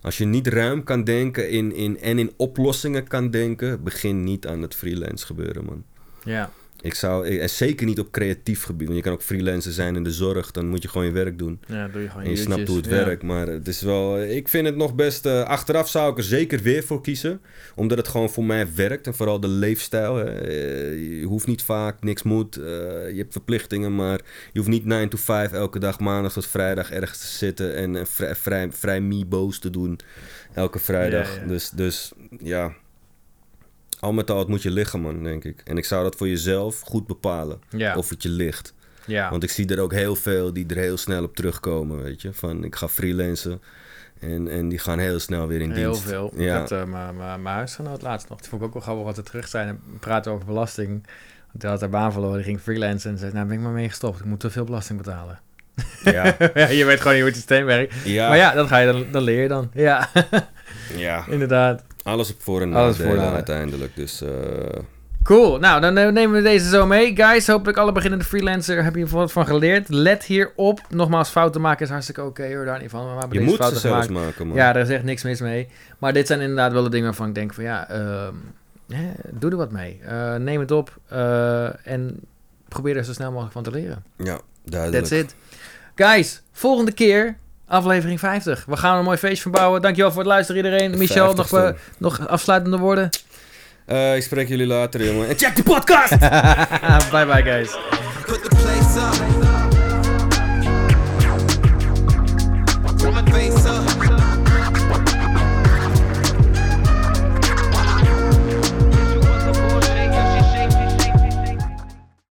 Als je niet ruim kan denken in, in, en in oplossingen kan denken, begin niet aan het freelance gebeuren, man. ja. Ik zou, en zeker niet op creatief gebied. Want je kan ook freelancer zijn in de zorg. Dan moet je gewoon je werk doen. Ja, doe je gewoon En je snapt hoe het. Ja. werkt. Maar het is wel... Ik vind het nog best... eh, achteraf zou ik er zeker weer voor kiezen. Omdat het gewoon voor mij werkt. En vooral de leefstijl. hè. Eh, je hoeft niet vaak, niks moet. eh, je hebt verplichtingen, maar... Je hoeft niet 9 to 5 elke dag, maandag tot vrijdag ergens te zitten. En eh, vrij, vrij, vrij me-boos te doen. Elke vrijdag. Ja. Dus, dus ja... Al met al, het moet je liggen, man, denk ik. En ik zou dat voor jezelf goed bepalen. Ja. Of het je ligt. ja. Want ik zie er ook heel veel die er heel snel op terugkomen, weet je. Van, ik ga freelancen en, en die gaan heel snel weer in Heel dienst. veel. Ja. Ik had eh, mijn- huisgenoot laatst nog. Die vond ik ook wel grappig wat ze terug zijn en praten over belasting. Want hij had haar baan verloren, die ging freelancen en zei, nou ben ik maar mee gestopt. Ik moet te veel belasting betalen. Ja, ja, je weet gewoon niet hoe het systeem werkt. ja, Maar ja, dat, ga je dan, dan leer je dan. Ja, ja. inderdaad. Alles op voor- en Alles nadelen voor- en uiteindelijk. Dus eh, Cool. Nou, dan eh, nemen we deze zo mee. Guys, hopelijk alle beginnende freelancer heb je er wat van geleerd. Let hierop. Nogmaals, fouten maken is hartstikke oké hoor, daar niet van. We hebben je deze moet ze fouten zelfs gemaakt. maken, man. Ja, daar is echt niks mis mee. Maar dit zijn inderdaad wel de dingen waarvan ik denk van ja, ehm, hè, doe er wat mee. Eh, neem het op en probeer er zo snel mogelijk van te leren. Ja, duidelijk. That's it. Guys, volgende keer aflevering 50. We gaan er een mooi feestje van bouwen. Dankjewel voor het luisteren iedereen. Michel, nog, 50ste. eh, nog afsluitende woorden? Eh, ik spreek jullie later, jongen. En check de podcast! bye bye guys.